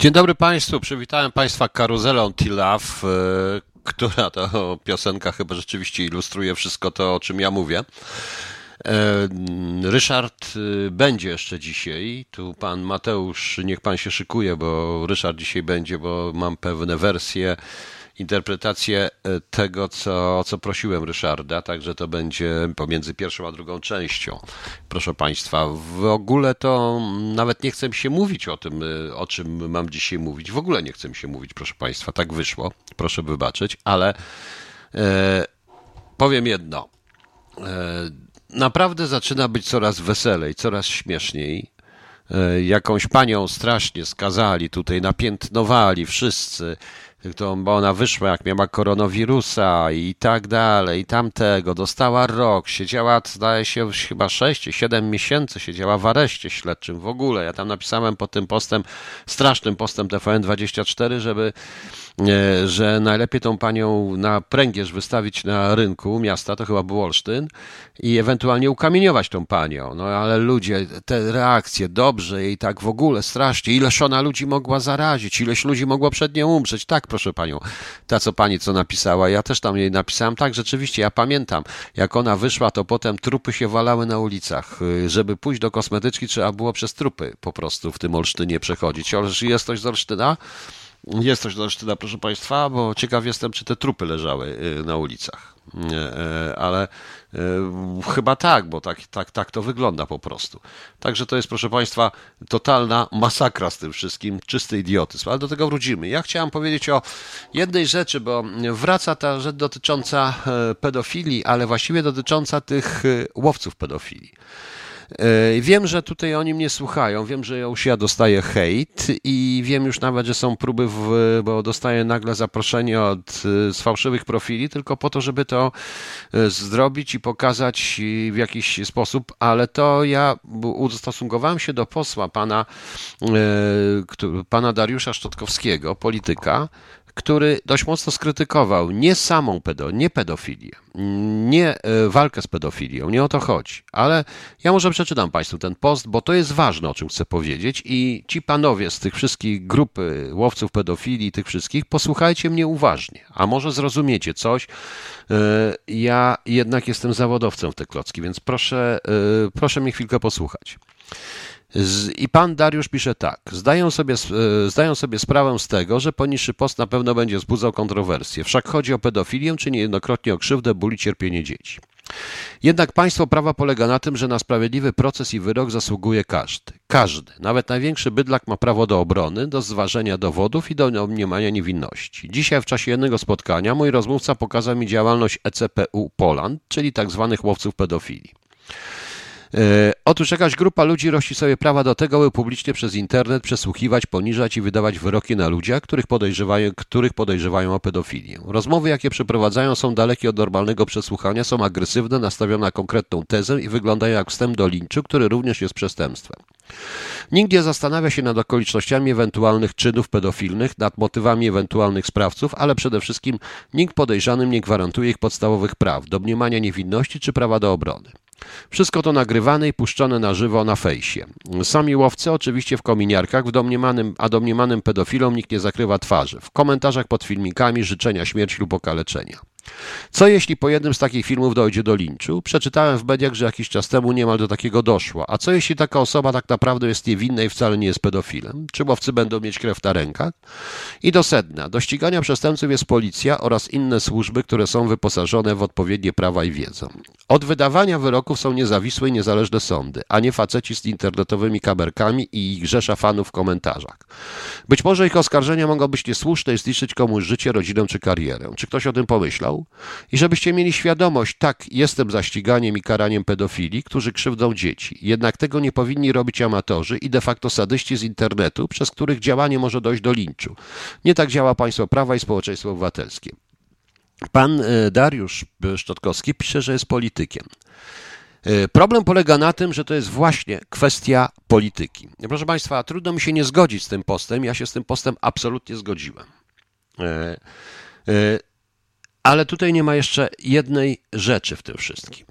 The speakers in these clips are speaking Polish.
Dzień dobry Państwu, przywitałem Państwa karuzelą Tilaf, która to piosenka chyba rzeczywiście ilustruje wszystko to, o czym ja mówię. E, Ryszard e, będzie jeszcze dzisiaj. Tu pan Mateusz, niech pan się szykuje, bo Ryszard dzisiaj będzie, bo mam pewne wersje interpretację e, tego, co, co prosiłem Ryszarda, także to będzie pomiędzy pierwszą a drugą częścią. Proszę Państwa, w ogóle to nawet nie chcę się mówić o tym, e, o czym mam dzisiaj mówić. W ogóle nie chcę się mówić, proszę Państwa, tak wyszło. Proszę wybaczyć, ale e, powiem jedno. E, naprawdę zaczyna być coraz weselej, coraz śmieszniej. E, jakąś panią strasznie skazali, tutaj napiętnowali wszyscy to, bo ona wyszła, jak miała koronawirusa i tak dalej, i tamtego, dostała rok, siedziała, zdaje się, chyba 6 7 miesięcy, siedziała w areszcie śledczym w ogóle. Ja tam napisałem pod tym postem, strasznym postem TVN24, żeby E, że najlepiej tą panią na pręgierz wystawić na rynku miasta, to chyba był Olsztyn, i ewentualnie ukamieniować tą panią. No ale ludzie, te reakcje, dobrze i tak w ogóle strasznie, ileż ona ludzi mogła zarazić, ileś ludzi mogło przed nią umrzeć. Tak, proszę panią, ta co pani co napisała, ja też tam jej napisałem, tak, rzeczywiście, ja pamiętam, jak ona wyszła, to potem trupy się walały na ulicach. Y, żeby pójść do kosmetyczki, trzeba było przez trupy po prostu w tym Olsztynie przechodzić. Jest ktoś z Olsztyna? Jest coś Olsztyna, proszę Państwa, bo ciekaw jestem, czy te trupy leżały y, na ulicach. E, ale chyba tak, bo tak, tak, tak to wygląda po prostu. Także to jest, proszę Państwa, totalna masakra z tym wszystkim, czysty idiotyzm. Ale do tego wrócimy. Ja chciałem powiedzieć o jednej rzeczy, bo wraca ta rzecz dotycząca e, pedofilii, ale właściwie dotycząca tych łowców pedofilii. E, wiem, że tutaj oni mnie słuchają, wiem, że już ja dostaję hejt i wiem już nawet, że są próby, w, bo dostaję nagle zaproszenie od, e, z fałszywych profili, tylko po to, żeby to e, zrobić i pokazać w jakiś sposób, ale to ja ustosunkowałem się do posła pana, pana Dariusza Szczotkowskiego, polityka, który dość mocno skrytykował nie samą pedo, nie pedofilię, nie e, walkę z pedofilią, nie o to chodzi. Ale ja może przeczytam Państwu ten post, bo to jest ważne, o czym chcę powiedzieć i ci panowie z tych wszystkich grupy łowców pedofilii, tych wszystkich, posłuchajcie mnie uważnie, a może zrozumiecie coś. E, ja jednak jestem zawodowcem w te klocki, więc proszę, e, proszę mnie chwilkę posłuchać. I pan Dariusz pisze tak. Zdają sobie, e, zdają sobie sprawę z tego, że poniższy post na pewno będzie wzbudzał kontrowersje. Wszak chodzi o pedofilię, czy niejednokrotnie o krzywdę, ból i cierpienie dzieci. Jednak państwo prawa polega na tym, że na sprawiedliwy proces i wyrok zasługuje każdy. Każdy, nawet największy bydlak ma prawo do obrony, do zważenia dowodów i do domniemania niewinności. Dzisiaj w czasie jednego spotkania mój rozmówca pokazał mi działalność ECPU Poland, czyli tzw. Tak łowców pedofilii. E, otóż jakaś grupa ludzi rości sobie prawa do tego, by publicznie przez internet przesłuchiwać, poniżać i wydawać wyroki na ludziach, których podejrzewają, których podejrzewają o pedofilię. Rozmowy, jakie przeprowadzają, są dalekie od normalnego przesłuchania, są agresywne, nastawione na konkretną tezę i wyglądają jak wstęp do linczu, który również jest przestępstwem. Nikt nie zastanawia się nad okolicznościami ewentualnych czynów pedofilnych, nad motywami ewentualnych sprawców, ale przede wszystkim nikt podejrzanym nie gwarantuje ich podstawowych praw, domniemania niewinności czy prawa do obrony. Wszystko to nagrywane i puszczone na żywo na fejsie. Sami łowcy oczywiście w kominiarkach, w domniemanym, a domniemanym pedofilom nikt nie zakrywa twarzy. W komentarzach pod filmikami życzenia śmierci lub okaleczenia. Co jeśli po jednym z takich filmów dojdzie do linczu? Przeczytałem w mediach, że jakiś czas temu niemal do takiego doszło. A co jeśli taka osoba tak naprawdę jest niewinna i wcale nie jest pedofilem? Czy łowcy będą mieć krew na rękach? I do sedna. Do ścigania przestępców jest policja oraz inne służby, które są wyposażone w odpowiednie prawa i wiedzę. Od wydawania wyroków są niezawisłe i niezależne sądy, a nie faceci z internetowymi kamerkami i ich grzesza fanów w komentarzach. Być może ich oskarżenia mogą być niesłuszne i zniszczyć komuś życie, rodzinę czy karierę. Czy ktoś o tym pomyślał? I żebyście mieli świadomość, tak, jestem za ściganiem i karaniem pedofili, którzy krzywdzą dzieci. Jednak tego nie powinni robić amatorzy i de facto sadyści z internetu, przez których działanie może dojść do linczu. Nie tak działa państwo prawa i społeczeństwo obywatelskie. Pan e, Dariusz Szczotkowski pisze, że jest politykiem. E, problem polega na tym, że to jest właśnie kwestia polityki. Proszę Państwa, trudno mi się nie zgodzić z tym postem. Ja się z tym postem absolutnie zgodziłem. Ale tutaj nie ma jeszcze jednej rzeczy w tym wszystkim.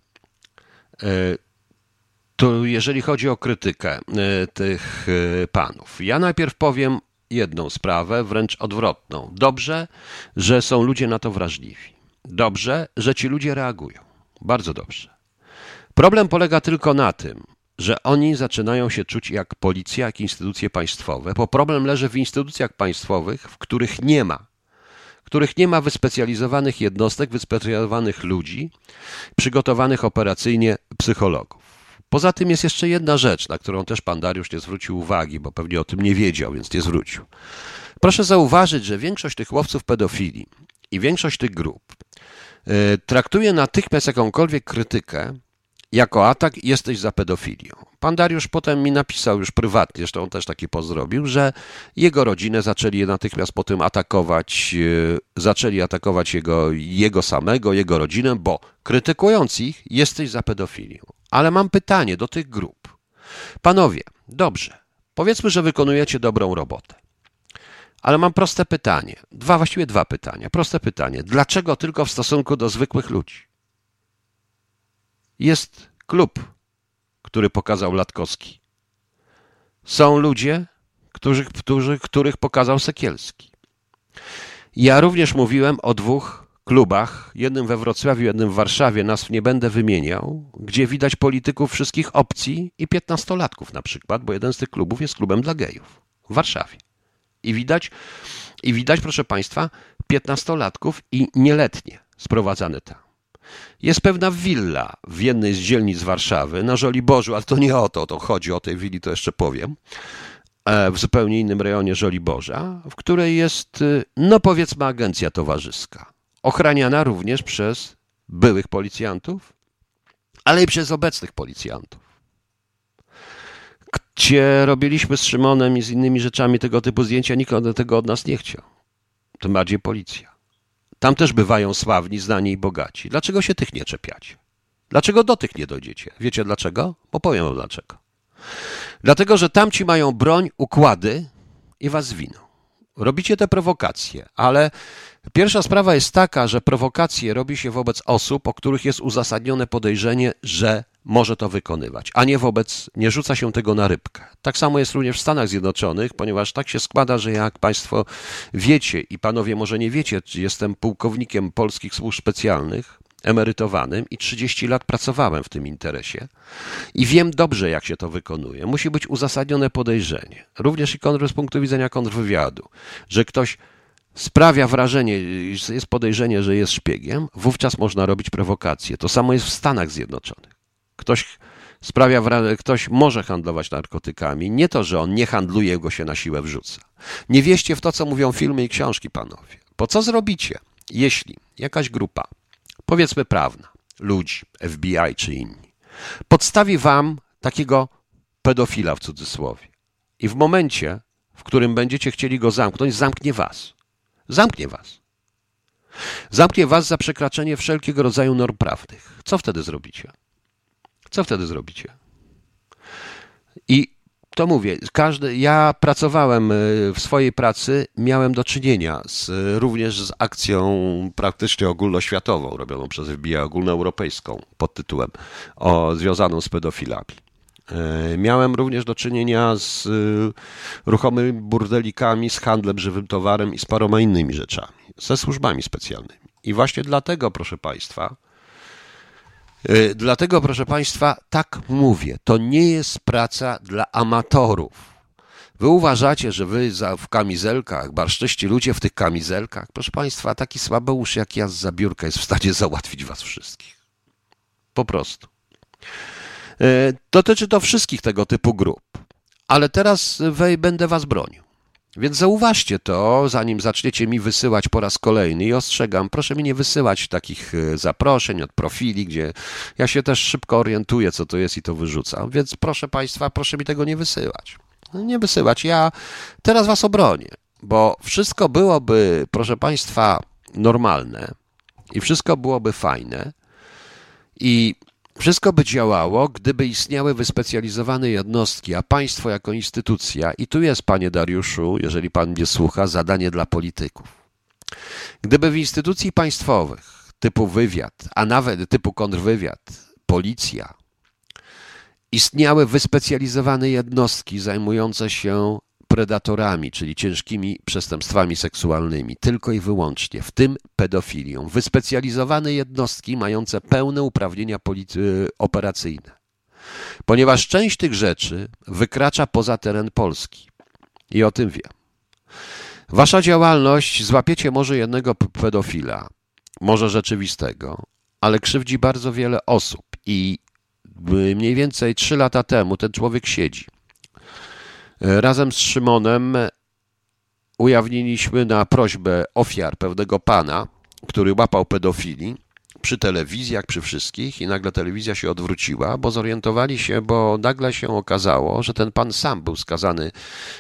E, to jeżeli chodzi o krytykę e, tych e, panów, ja najpierw powiem jedną sprawę, wręcz odwrotną. Dobrze, że są ludzie na to wrażliwi. Dobrze, że ci ludzie reagują. Bardzo dobrze. Problem polega tylko na tym, że oni zaczynają się czuć jak policja, jak instytucje państwowe, bo problem leży w instytucjach państwowych, w których nie ma, których nie ma wyspecjalizowanych jednostek, wyspecjalizowanych ludzi, przygotowanych operacyjnie psychologów. Poza tym jest jeszcze jedna rzecz, na którą też pan Dariusz nie zwrócił uwagi, bo pewnie o tym nie wiedział, więc nie zwrócił. Proszę zauważyć, że większość tych łowców pedofilii i większość tych grup y, traktuje natychmiast jakąkolwiek krytykę jako atak jesteś za pedofilią. Pan Dariusz potem mi napisał już prywatnie, zresztą on też taki pozdrowił, że jego rodzinę zaczęli natychmiast potem atakować, e, zaczęli atakować jego, jego samego, jego rodzinę, bo krytykując ich, jesteś za pedofilią. Ale mam pytanie do tych grup. Panowie, dobrze, powiedzmy, że wykonujecie dobrą robotę. Ale mam proste pytanie, dwa, właściwie dwa pytania. Proste pytanie, dlaczego tylko w stosunku do zwykłych ludzi? Jest klub, który pokazał Latkowski. Są ludzie, którzy, którzy, których pokazał Sekielski. Ja również mówiłem o dwóch klubach, jednym we Wrocławiu, jednym w Warszawie, nazw nie będę wymieniał, gdzie widać polityków wszystkich opcji i piętnastolatków na przykład, bo jeden z tych klubów jest klubem dla gejów w Warszawie. I widać, i widać proszę Państwa, piętnastolatków i nieletnie sprowadzane tam. Jest pewna willa w jednej z dzielnic Warszawy na Żoliborzu, ale to nie o to, to chodzi o tej willi, to jeszcze powiem, e, w zupełnie innym rejonie Żoliborza, w której jest, y, no powiedzmy, agencja towarzyska. Ochraniana również przez byłych policjantów, ale i przez obecnych policjantów. Gdzie robiliśmy z Szymonem i z innymi rzeczami tego typu zdjęcia, nikt tego od nas nie chciał. Tym bardziej policja. Tam też bywają sławni, znani i bogaci. Dlaczego się tych nie czepiacie? Dlaczego do tych nie dojdziecie? Wiecie dlaczego? Bo powiem wam dlaczego. Dlatego, że tamci mają broń, układy i was zwiną. Robicie te prowokacje, ale pierwsza sprawa jest taka, że prowokacje robi się wobec osób, o których jest uzasadnione podejrzenie, że może to wykonywać, a nie wobec, nie rzuca się tego na rybkę. Tak samo jest również w Stanach Zjednoczonych, ponieważ tak się składa, że jak Państwo wiecie i Panowie może nie wiecie, jestem pułkownikiem polskich służb specjalnych, emerytowanym i 30 lat pracowałem w tym interesie i wiem dobrze, jak się to wykonuje. Musi być uzasadnione podejrzenie, również i z punktu widzenia kontrwywiadu, że ktoś sprawia wrażenie, jest podejrzenie, że jest szpiegiem, wówczas można robić prowokacje. To samo jest w Stanach Zjednoczonych. Ktoś sprawia wrażenie, ktoś może handlować narkotykami. Nie to, że on nie handluje, go się na siłę wrzuca. Nie wieście w to, co mówią filmy i książki, panowie. Po co zrobicie, jeśli jakaś grupa, powiedzmy prawna, ludzi, FBI czy inni, podstawi wam takiego pedofila w cudzysłowie i w momencie, w którym będziecie chcieli go zamknąć, zamknie was. Zamknie was. Zamknie was za przekraczanie wszelkiego rodzaju norm prawnych. Co wtedy zrobicie? Co wtedy zrobicie? I to mówię, każdy, ja pracowałem e, w swojej pracy, miałem do czynienia z, również z akcją praktycznie ogólnoświatową, robioną przez FBI ogólnoeuropejską pod tytułem o, związaną z pedofilami. E, miałem również do czynienia z e, ruchomymi burdelikami, z handlem żywym towarem i z paroma innymi rzeczami, ze służbami specjalnymi. I właśnie dlatego, proszę Państwa, E, dlatego, proszę Państwa, tak mówię, to nie jest praca dla amatorów. Wy uważacie, że wy za, w kamizelkach, barszczyści ludzie w tych kamizelkach, proszę Państwa, taki słabeusz jak ja z zabiórka jest w stanie załatwić Was wszystkich. Po prostu. E, dotyczy to wszystkich tego typu grup. Ale teraz wej będę Was bronił. Więc zauważcie to, zanim zaczniecie mi wysyłać po raz kolejny i ostrzegam, proszę mi nie wysyłać takich e, zaproszeń od profili, gdzie ja się też szybko orientuję, co to jest i to wyrzucam. Więc proszę Państwa, proszę mi tego nie wysyłać. Nie wysyłać. Ja teraz Was obronię, bo wszystko byłoby, proszę Państwa, normalne i wszystko byłoby fajne i wszystko by działało, gdyby istniały wyspecjalizowane jednostki, a państwo jako instytucja, i tu jest, panie Dariuszu, jeżeli pan mnie słucha, zadanie dla polityków. Gdyby w instytucji państwowych, typu wywiad, a nawet typu kontrwywiad, policja, istniały wyspecjalizowane jednostki zajmujące się predatorami, czyli ciężkimi przestępstwami seksualnymi, tylko i wyłącznie, w tym pedofilią. Wyspecjalizowane jednostki mające pełne uprawnienia operacyjne. Ponieważ część tych rzeczy wykracza poza teren Polski. I o tym wiem. Wasza działalność złapiecie może jednego pedofila, może rzeczywistego, ale krzywdzi bardzo wiele osób i mniej więcej trzy lata temu ten człowiek siedzi. Razem z Szymonem ujawniliśmy na prośbę ofiar pewnego pana, który łapał pedofili przy telewizji, jak przy wszystkich, i nagle telewizja się odwróciła, bo zorientowali się, bo nagle się okazało, że ten pan sam był skazany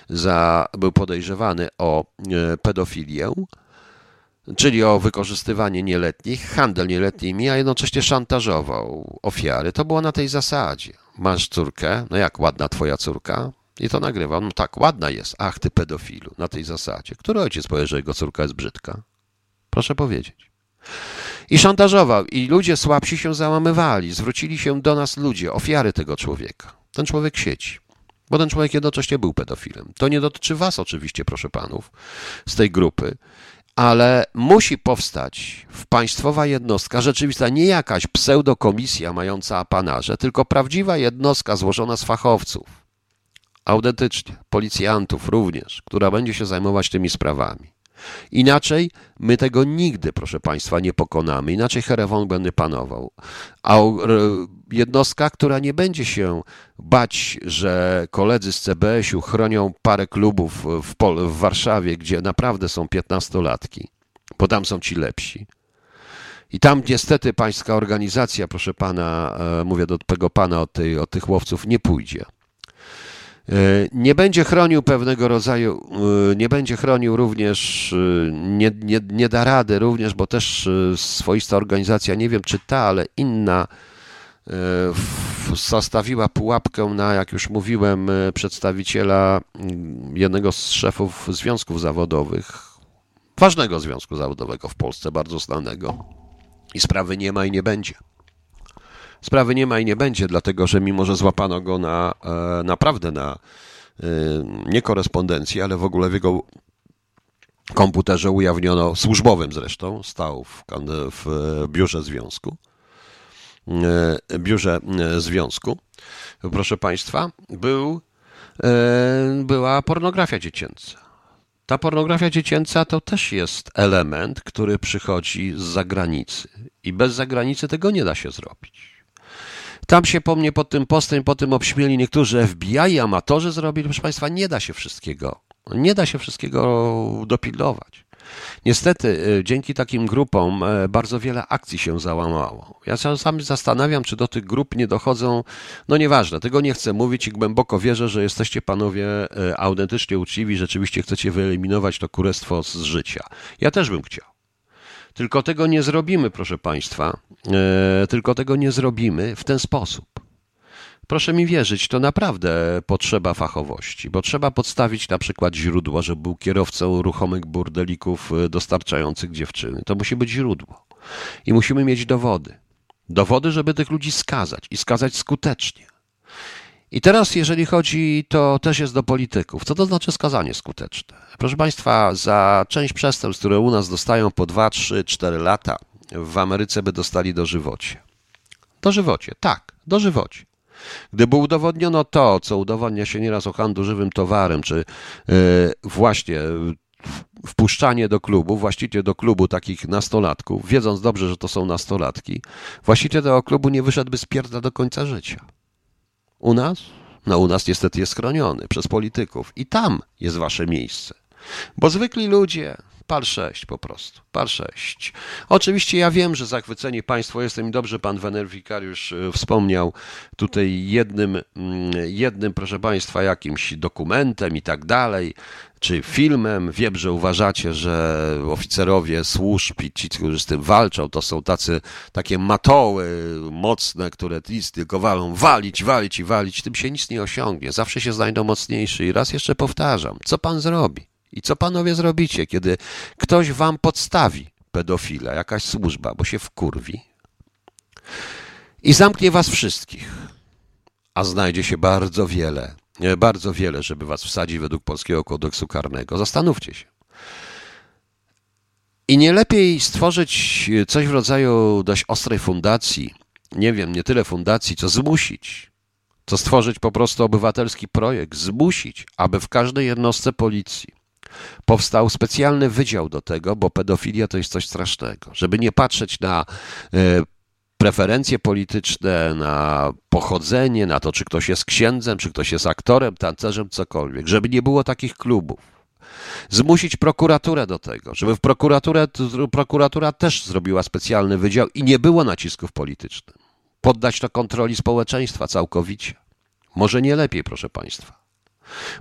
za, był podejrzewany o e, pedofilię, czyli o wykorzystywanie nieletnich, handel nieletnimi, a jednocześnie szantażował ofiary. To było na tej zasadzie. Masz córkę, no jak ładna twoja córka? I to nagrywa. No tak, ładna jest. Ach, ty pedofilu, na tej zasadzie. Który ojciec powie, że jego córka jest brzydka? Proszę powiedzieć. I szantażował, i ludzie słabsi się załamywali. Zwrócili się do nas ludzie, ofiary tego człowieka. Ten człowiek sieci. Bo ten człowiek jednocześnie był pedofilem. To nie dotyczy was oczywiście, proszę panów, z tej grupy, ale musi powstać w państwowa jednostka rzeczywista, nie jakaś pseudokomisja mająca apanarze, tylko prawdziwa jednostka złożona z fachowców, autentycznie, policjantów również, która będzie się zajmować tymi sprawami. Inaczej my tego nigdy, proszę Państwa, nie pokonamy. Inaczej Herewon będzie panował. A jednostka, która nie będzie się bać, że koledzy z CBS-u chronią parę klubów w, Pol w Warszawie, gdzie naprawdę są piętnastolatki, bo tam są ci lepsi. I tam niestety pańska organizacja, proszę pana, e, mówię do tego pana od, tej, od tych łowców, nie pójdzie. E, nie będzie chronił pewnego rodzaju, e, nie będzie chronił również, e, nie, nie, nie da rady również, bo też swoista organizacja, nie wiem czy ta, ale inna, zastawiła pułapkę na, jak już mówiłem, przedstawiciela mm, jednego z szefów związków zawodowych, ważnego związku zawodowego w Polsce, bardzo znanego. I sprawy nie ma i nie będzie. Sprawy nie ma i nie będzie, dlatego że mimo, że złapano go na e, naprawdę na e, nie korespondencji, ale w ogóle w jego komputerze ujawniono, służbowym zresztą, stał w, w biurze związku, e, biurze związku, proszę Państwa, był, była pornografia dziecięca. Ta pornografia dziecięca to też jest element, który przychodzi z zagranicy i bez zagranicy tego nie da się zrobić. Tam się po mnie pod tym postem, po tym obśmieli niektórzy FBI i amatorzy zrobili. Proszę Państwa, nie da się wszystkiego. Nie da się wszystkiego dopilnować. Niestety, y, dzięki takim grupom y, bardzo wiele akcji się załamało. Ja sam zastanawiam, czy do tych grup nie dochodzą, no nieważne, tego nie chcę mówić i głęboko wierzę, że jesteście panowie y, autentycznie uczciwi, rzeczywiście chcecie wyeliminować to kurestwo z życia. Ja też bym chciał. Tylko tego nie zrobimy, proszę Państwa, e, tylko tego nie zrobimy w ten sposób. Proszę mi wierzyć, to naprawdę potrzeba fachowości, bo trzeba podstawić na przykład źródło, że był kierowcą ruchomych burdelików e, dostarczających dziewczyny. To musi być źródło. I musimy mieć dowody. Dowody, żeby tych ludzi skazać i skazać skutecznie. I teraz, jeżeli chodzi, to też jest do polityków. Co to znaczy skazanie skuteczne? Proszę Państwa, za część przestępstw, które u nas dostają po 2, 3, 4 lata, w Ameryce by dostali dożywocie. Dożywocie, tak, dożywocie. Gdyby udowodniono to, co udowadnia się nieraz o handlu żywym towarem, czy yy, właśnie wpuszczanie do klubu, właściciel do klubu takich nastolatków, wiedząc dobrze, że to są nastolatki, właściciel tego klubu nie wyszedłby z pierda do końca życia. U nas? No u nas niestety jest chroniony przez polityków i tam jest wasze miejsce. Bo zwykli ludzie, par 6 po prostu, par 6. Oczywiście ja wiem, że zachwyceni państwo jestem i dobrze pan Wenerwikariusz e, wspomniał tutaj jednym, mm, jednym, proszę państwa, jakimś dokumentem i tak dalej, czy filmem. Wiem, że uważacie, że oficerowie służb i ci, którzy z tym walczą, to są tacy, takie matoły mocne, które nic tylko walą, walić, walić i walić. Tym się nic nie osiągnie. Zawsze się znajdą mocniejszy. I raz jeszcze powtarzam, co pan zrobi? I co panowie zrobicie, kiedy ktoś wam podstawi pedofila, jakaś służba, bo się wkurwi i zamknie was wszystkich, a znajdzie się bardzo wiele bardzo wiele, żeby was wsadzić według polskiego kodeksu karnego. Zastanówcie się. I nie lepiej stworzyć coś w rodzaju dość ostrej fundacji, nie wiem, nie tyle fundacji, co zmusić, co stworzyć po prostu obywatelski projekt, zmusić, aby w każdej jednostce policji powstał specjalny wydział do tego, bo pedofilia to jest coś strasznego. Żeby nie patrzeć na e, preferencje polityczne, na pochodzenie, na to, czy ktoś jest księdzem, czy ktoś jest aktorem, tancerzem, cokolwiek, żeby nie było takich klubów. Zmusić prokuraturę do tego, żeby w prokuraturę, prokuratura też zrobiła specjalny wydział i nie było nacisków politycznych. Poddać to kontroli społeczeństwa całkowicie. Może nie lepiej, proszę Państwa.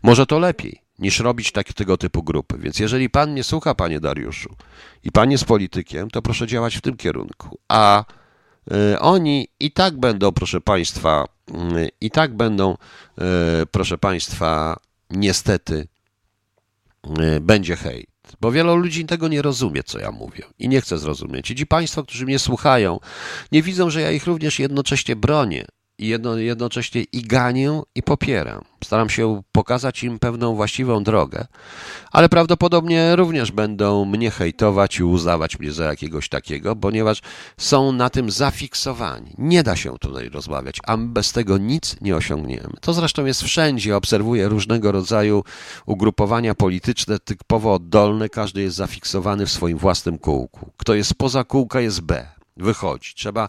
Może to lepiej niż robić tak, tego typu grupy. Więc jeżeli Pan mnie słucha, Panie Dariuszu, i Pan jest politykiem, to proszę działać w tym kierunku. A y, oni i tak będą, proszę Państwa, y, i tak będą, y, proszę Państwa, niestety będzie hejt. Bo wielu ludzi tego nie rozumie, co ja mówię i nie chce zrozumieć. I ci Państwo, którzy mnie słuchają, nie widzą, że ja ich również jednocześnie bronię i jedno, jednocześnie i ganię, i popieram. Staram się pokazać im pewną właściwą drogę, ale prawdopodobnie również będą mnie hejtować i uznawać mnie za jakiegoś takiego, ponieważ są na tym zafiksowani. Nie da się tutaj rozmawiać, a bez tego nic nie osiągniemy. To zresztą jest wszędzie. Obserwuję różnego rodzaju ugrupowania polityczne, typowo oddolne. Każdy jest zafiksowany w swoim własnym kółku. Kto jest poza kółka, jest B wychodzi. Trzeba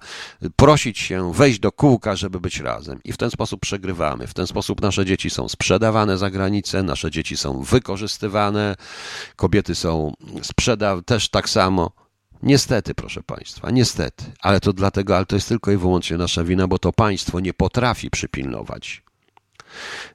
prosić się, wejść do kółka, żeby być razem. I w ten sposób przegrywamy. W ten sposób nasze dzieci są sprzedawane za granicę, nasze dzieci są wykorzystywane, kobiety są sprzedawane też tak samo. Niestety, proszę Państwa, niestety. Ale to dlatego, ale to jest tylko i wyłącznie nasza wina, bo to państwo nie potrafi przypilnować.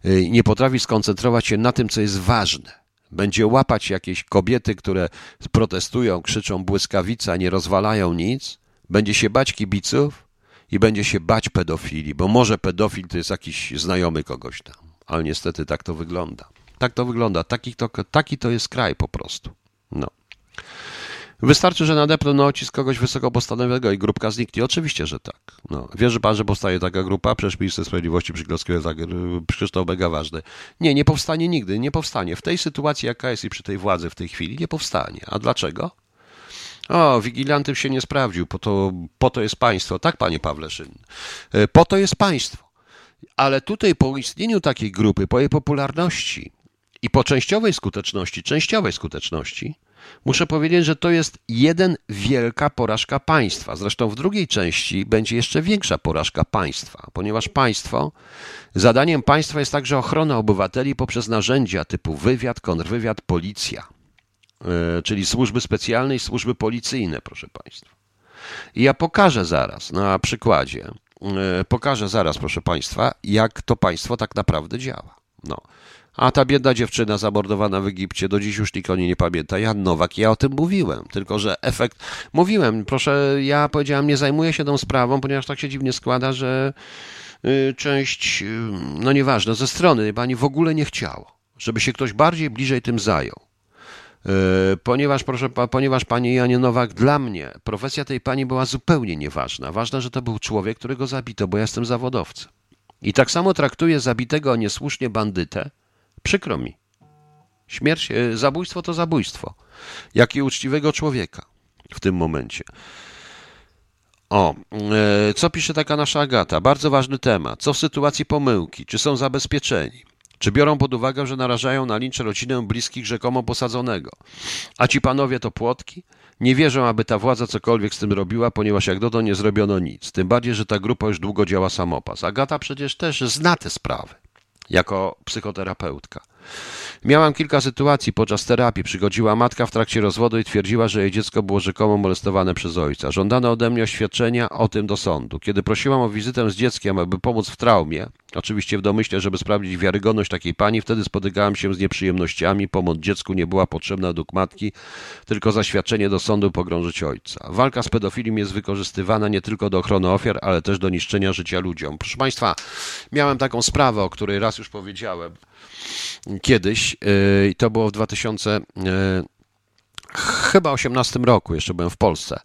Y, nie potrafi skoncentrować się na tym, co jest ważne będzie łapać jakieś kobiety, które protestują, krzyczą błyskawica, nie rozwalają nic, będzie się bać kibiców i będzie się bać pedofili, bo może pedofil to jest jakiś znajomy kogoś tam. Ale niestety tak to wygląda. Tak to wygląda. Taki to, taki to jest kraj po prostu. No. Wystarczy, że nadepną na odcisk kogoś wysoko i grupka zniknie. Oczywiście, że tak. No. Wierzy pan, że powstaje taka grupa? Przecież minister sprawiedliwości przyklaskuję tak, przecież to mega ważne. Nie, nie powstanie nigdy, nie powstanie. W tej sytuacji, jaka jest i przy tej władzy w tej chwili, nie powstanie. A dlaczego? O, wigilantyw się nie sprawdził, po to, po to jest państwo. Tak, panie Pawleszyn. E, po to jest państwo. Ale tutaj po istnieniu takiej grupy, po jej popularności i po częściowej skuteczności, częściowej skuteczności, muszę powiedzieć, że to jest jeden wielka porażka państwa. Zresztą w drugiej części będzie jeszcze większa porażka państwa, ponieważ państwo, zadaniem państwa jest także ochrona obywateli poprzez narzędzia typu wywiad, kontrwywiad, policja. E, czyli służby specjalne i służby policyjne, proszę Państwa. I ja pokażę zaraz na przykładzie, e, pokażę zaraz, proszę Państwa, jak to państwo tak naprawdę działa. No. A ta biedna dziewczyna zamordowana w Egipcie, do dziś już nikt o niej nie pamięta. Jan Nowak, ja o tym mówiłem, tylko że efekt. Mówiłem, proszę, ja powiedziałem, nie zajmuję się tą sprawą, ponieważ tak się dziwnie składa, że y, część, y, no nieważne, ze strony pani w ogóle nie chciało, żeby się ktoś bardziej bliżej tym zajął. E, ponieważ, proszę, ponieważ pani Janie Nowak, dla mnie profesja tej pani była zupełnie nieważna. Ważne, że to był człowiek, którego zabito, bo ja jestem zawodowcem. I tak samo traktuję zabitego niesłusznie bandytę. Przykro mi. Śmierć, e, zabójstwo to zabójstwo. Jak i uczciwego człowieka w tym momencie. O, e, co pisze taka nasza Agata? Bardzo ważny temat. Co w sytuacji pomyłki? Czy są zabezpieczeni? Czy biorą pod uwagę, że narażają na lincz rodzinę bliskich rzekomo posadzonego? A ci panowie to płotki? Nie wierzą, aby ta władza cokolwiek z tym robiła, ponieważ jak dotąd nie zrobiono nic. Tym bardziej, że ta grupa już długo działa samopas. Agata przecież też zna te sprawy jako psychoterapeutka. Miałam kilka sytuacji podczas terapii. Przychodziła matka w trakcie rozwodu i twierdziła, że jej dziecko było rzekomo molestowane przez ojca. Żądano ode mnie oświadczenia o tym do sądu. Kiedy prosiłam o wizytę z dzieckiem, aby pomóc w traumie, oczywiście w domyśle, żeby sprawdzić wiarygodność takiej pani, wtedy spotykałam się z nieprzyjemnościami. Pomoc dziecku nie była potrzebna według matki, tylko zaświadczenie do sądu pogrążyć ojca. Walka z pedofilią jest wykorzystywana nie tylko do ochrony ofiar, ale też do niszczenia życia ludziom. Proszę Państwa, miałem taką sprawę, o której raz już powiedziałem kiedyś y, i to było w 2000 y, chyba 18 roku, jeszcze byłem w Polsce.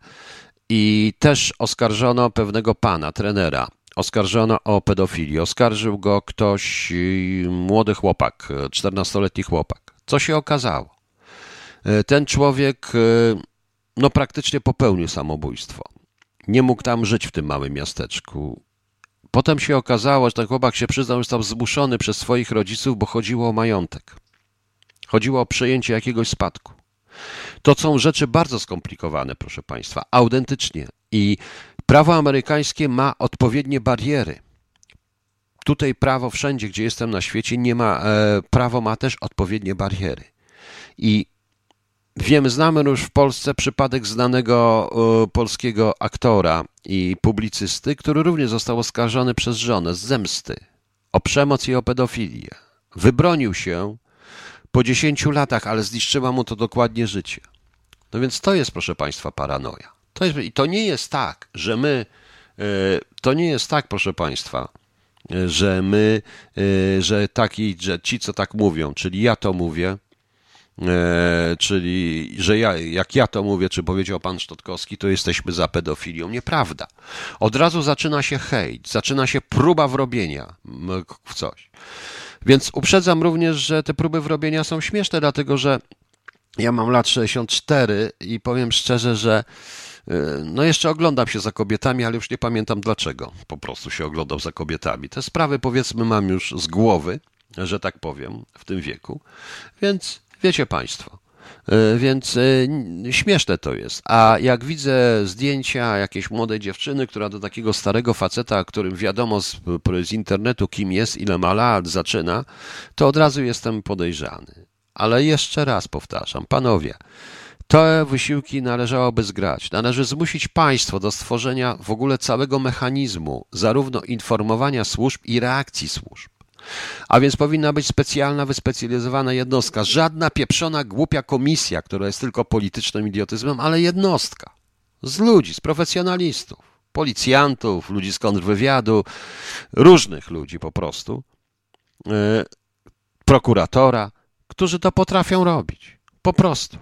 I też oskarżono pewnego pana, trenera, oskarżono o pedofilię. Oskarżył go ktoś, y, młody chłopak, 14-letni chłopak. Co się okazało? E, ten człowiek e, no praktycznie popełnił samobójstwo. Nie mógł tam żyć w tym małym miasteczku. Potem się okazało, że ten chłopak się przyznał, że został zmuszony przez swoich rodziców, bo chodziło o majątek. Chodziło o przejęcie jakiegoś spadku. To są rzeczy bardzo skomplikowane, proszę Państwa, autentycznie. I prawo amerykańskie ma odpowiednie bariery. Tutaj prawo wszędzie, gdzie jestem na świecie, nie ma, e, prawo ma też odpowiednie bariery. I Wiemy, znamy już w Polsce przypadek znanego e, polskiego aktora i publicysty, który również został oskarżony przez żonę z zemsty o przemoc i o pedofilię. Wybronił się po 10 latach, ale zniszczyła mu to dokładnie życie. No więc to jest, proszę Państwa, paranoja. To jest, I to nie jest tak, że my, e, to nie jest tak, proszę Państwa, e, że my, że taki, że ci, co tak mówią, czyli ja to mówię, czyli że ja, jak ja to mówię, czy powiedział pan Sztotkowski, to jesteśmy za pedofilią. Nieprawda. Od razu zaczyna się hejt, zaczyna się próba wrobienia w coś. Więc uprzedzam również, że te próby wrobienia są śmieszne, dlatego że ja mam lat 64 i powiem szczerze, że e, no jeszcze oglądam się za kobietami, ale już nie pamiętam dlaczego. Po prostu się oglądam za kobietami. Te sprawy powiedzmy mam już z głowy, że tak powiem, w tym wieku. Więc Wiecie Państwo. E, więc e, śmieszne to jest. A jak widzę zdjęcia jakiejś młodej dziewczyny, która do takiego starego faceta, którym wiadomo z, z internetu kim jest, ile ma lat, zaczyna, to od razu jestem podejrzany. Ale jeszcze raz powtarzam, panowie, te wysiłki należałoby zgrać. Należy zmusić państwo do stworzenia w ogóle całego mechanizmu, zarówno informowania służb i reakcji służb. A więc powinna być specjalna, wyspecjalizowana jednostka. Żadna pieprzona, głupia komisja, która jest tylko politycznym idiotyzmem, ale jednostka. Z ludzi, z profesjonalistów, policjantów, ludzi z kontrwywiadu, różnych ludzi po prostu, yy, prokuratora, którzy to potrafią robić. Po prostu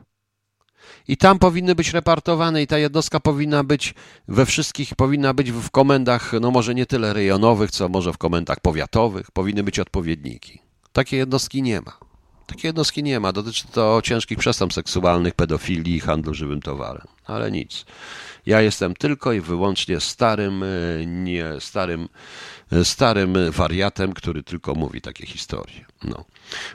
i tam powinny być repartowane i ta jednostka powinna być we wszystkich, powinna być w komendach, no może nie tyle rejonowych, co może w komendach powiatowych, powinny być odpowiedniki. Takiej jednostki nie ma. Takiej jednostki nie ma. Dotyczy to ciężkich przestępstw seksualnych, pedofilii i handlu żywym towarem. Ale nic. Ja jestem tylko i wyłącznie starym, e, nie starym starym wariatem, który tylko mówi takie historie. No.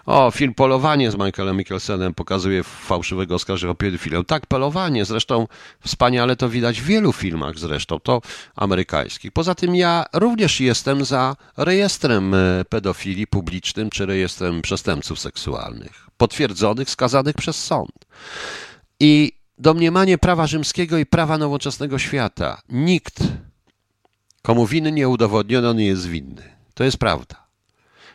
O, film Polowanie z Michaelem Mikkelsenem pokazuje fałszywego oskarżenia o pedofilę. Tak, Polowanie, zresztą wspaniale to widać w wielu filmach zresztą, to amerykańskich. Poza tym ja również jestem za rejestrem e, pedofilii publicznym, czy rejestrem przestępców seksualnych, potwierdzonych, skazanych przez sąd. I domniemanie prawa rzymskiego i prawa nowoczesnego świata. Nikt Komu winy nie udowodniono, nie jest winny. To jest prawda.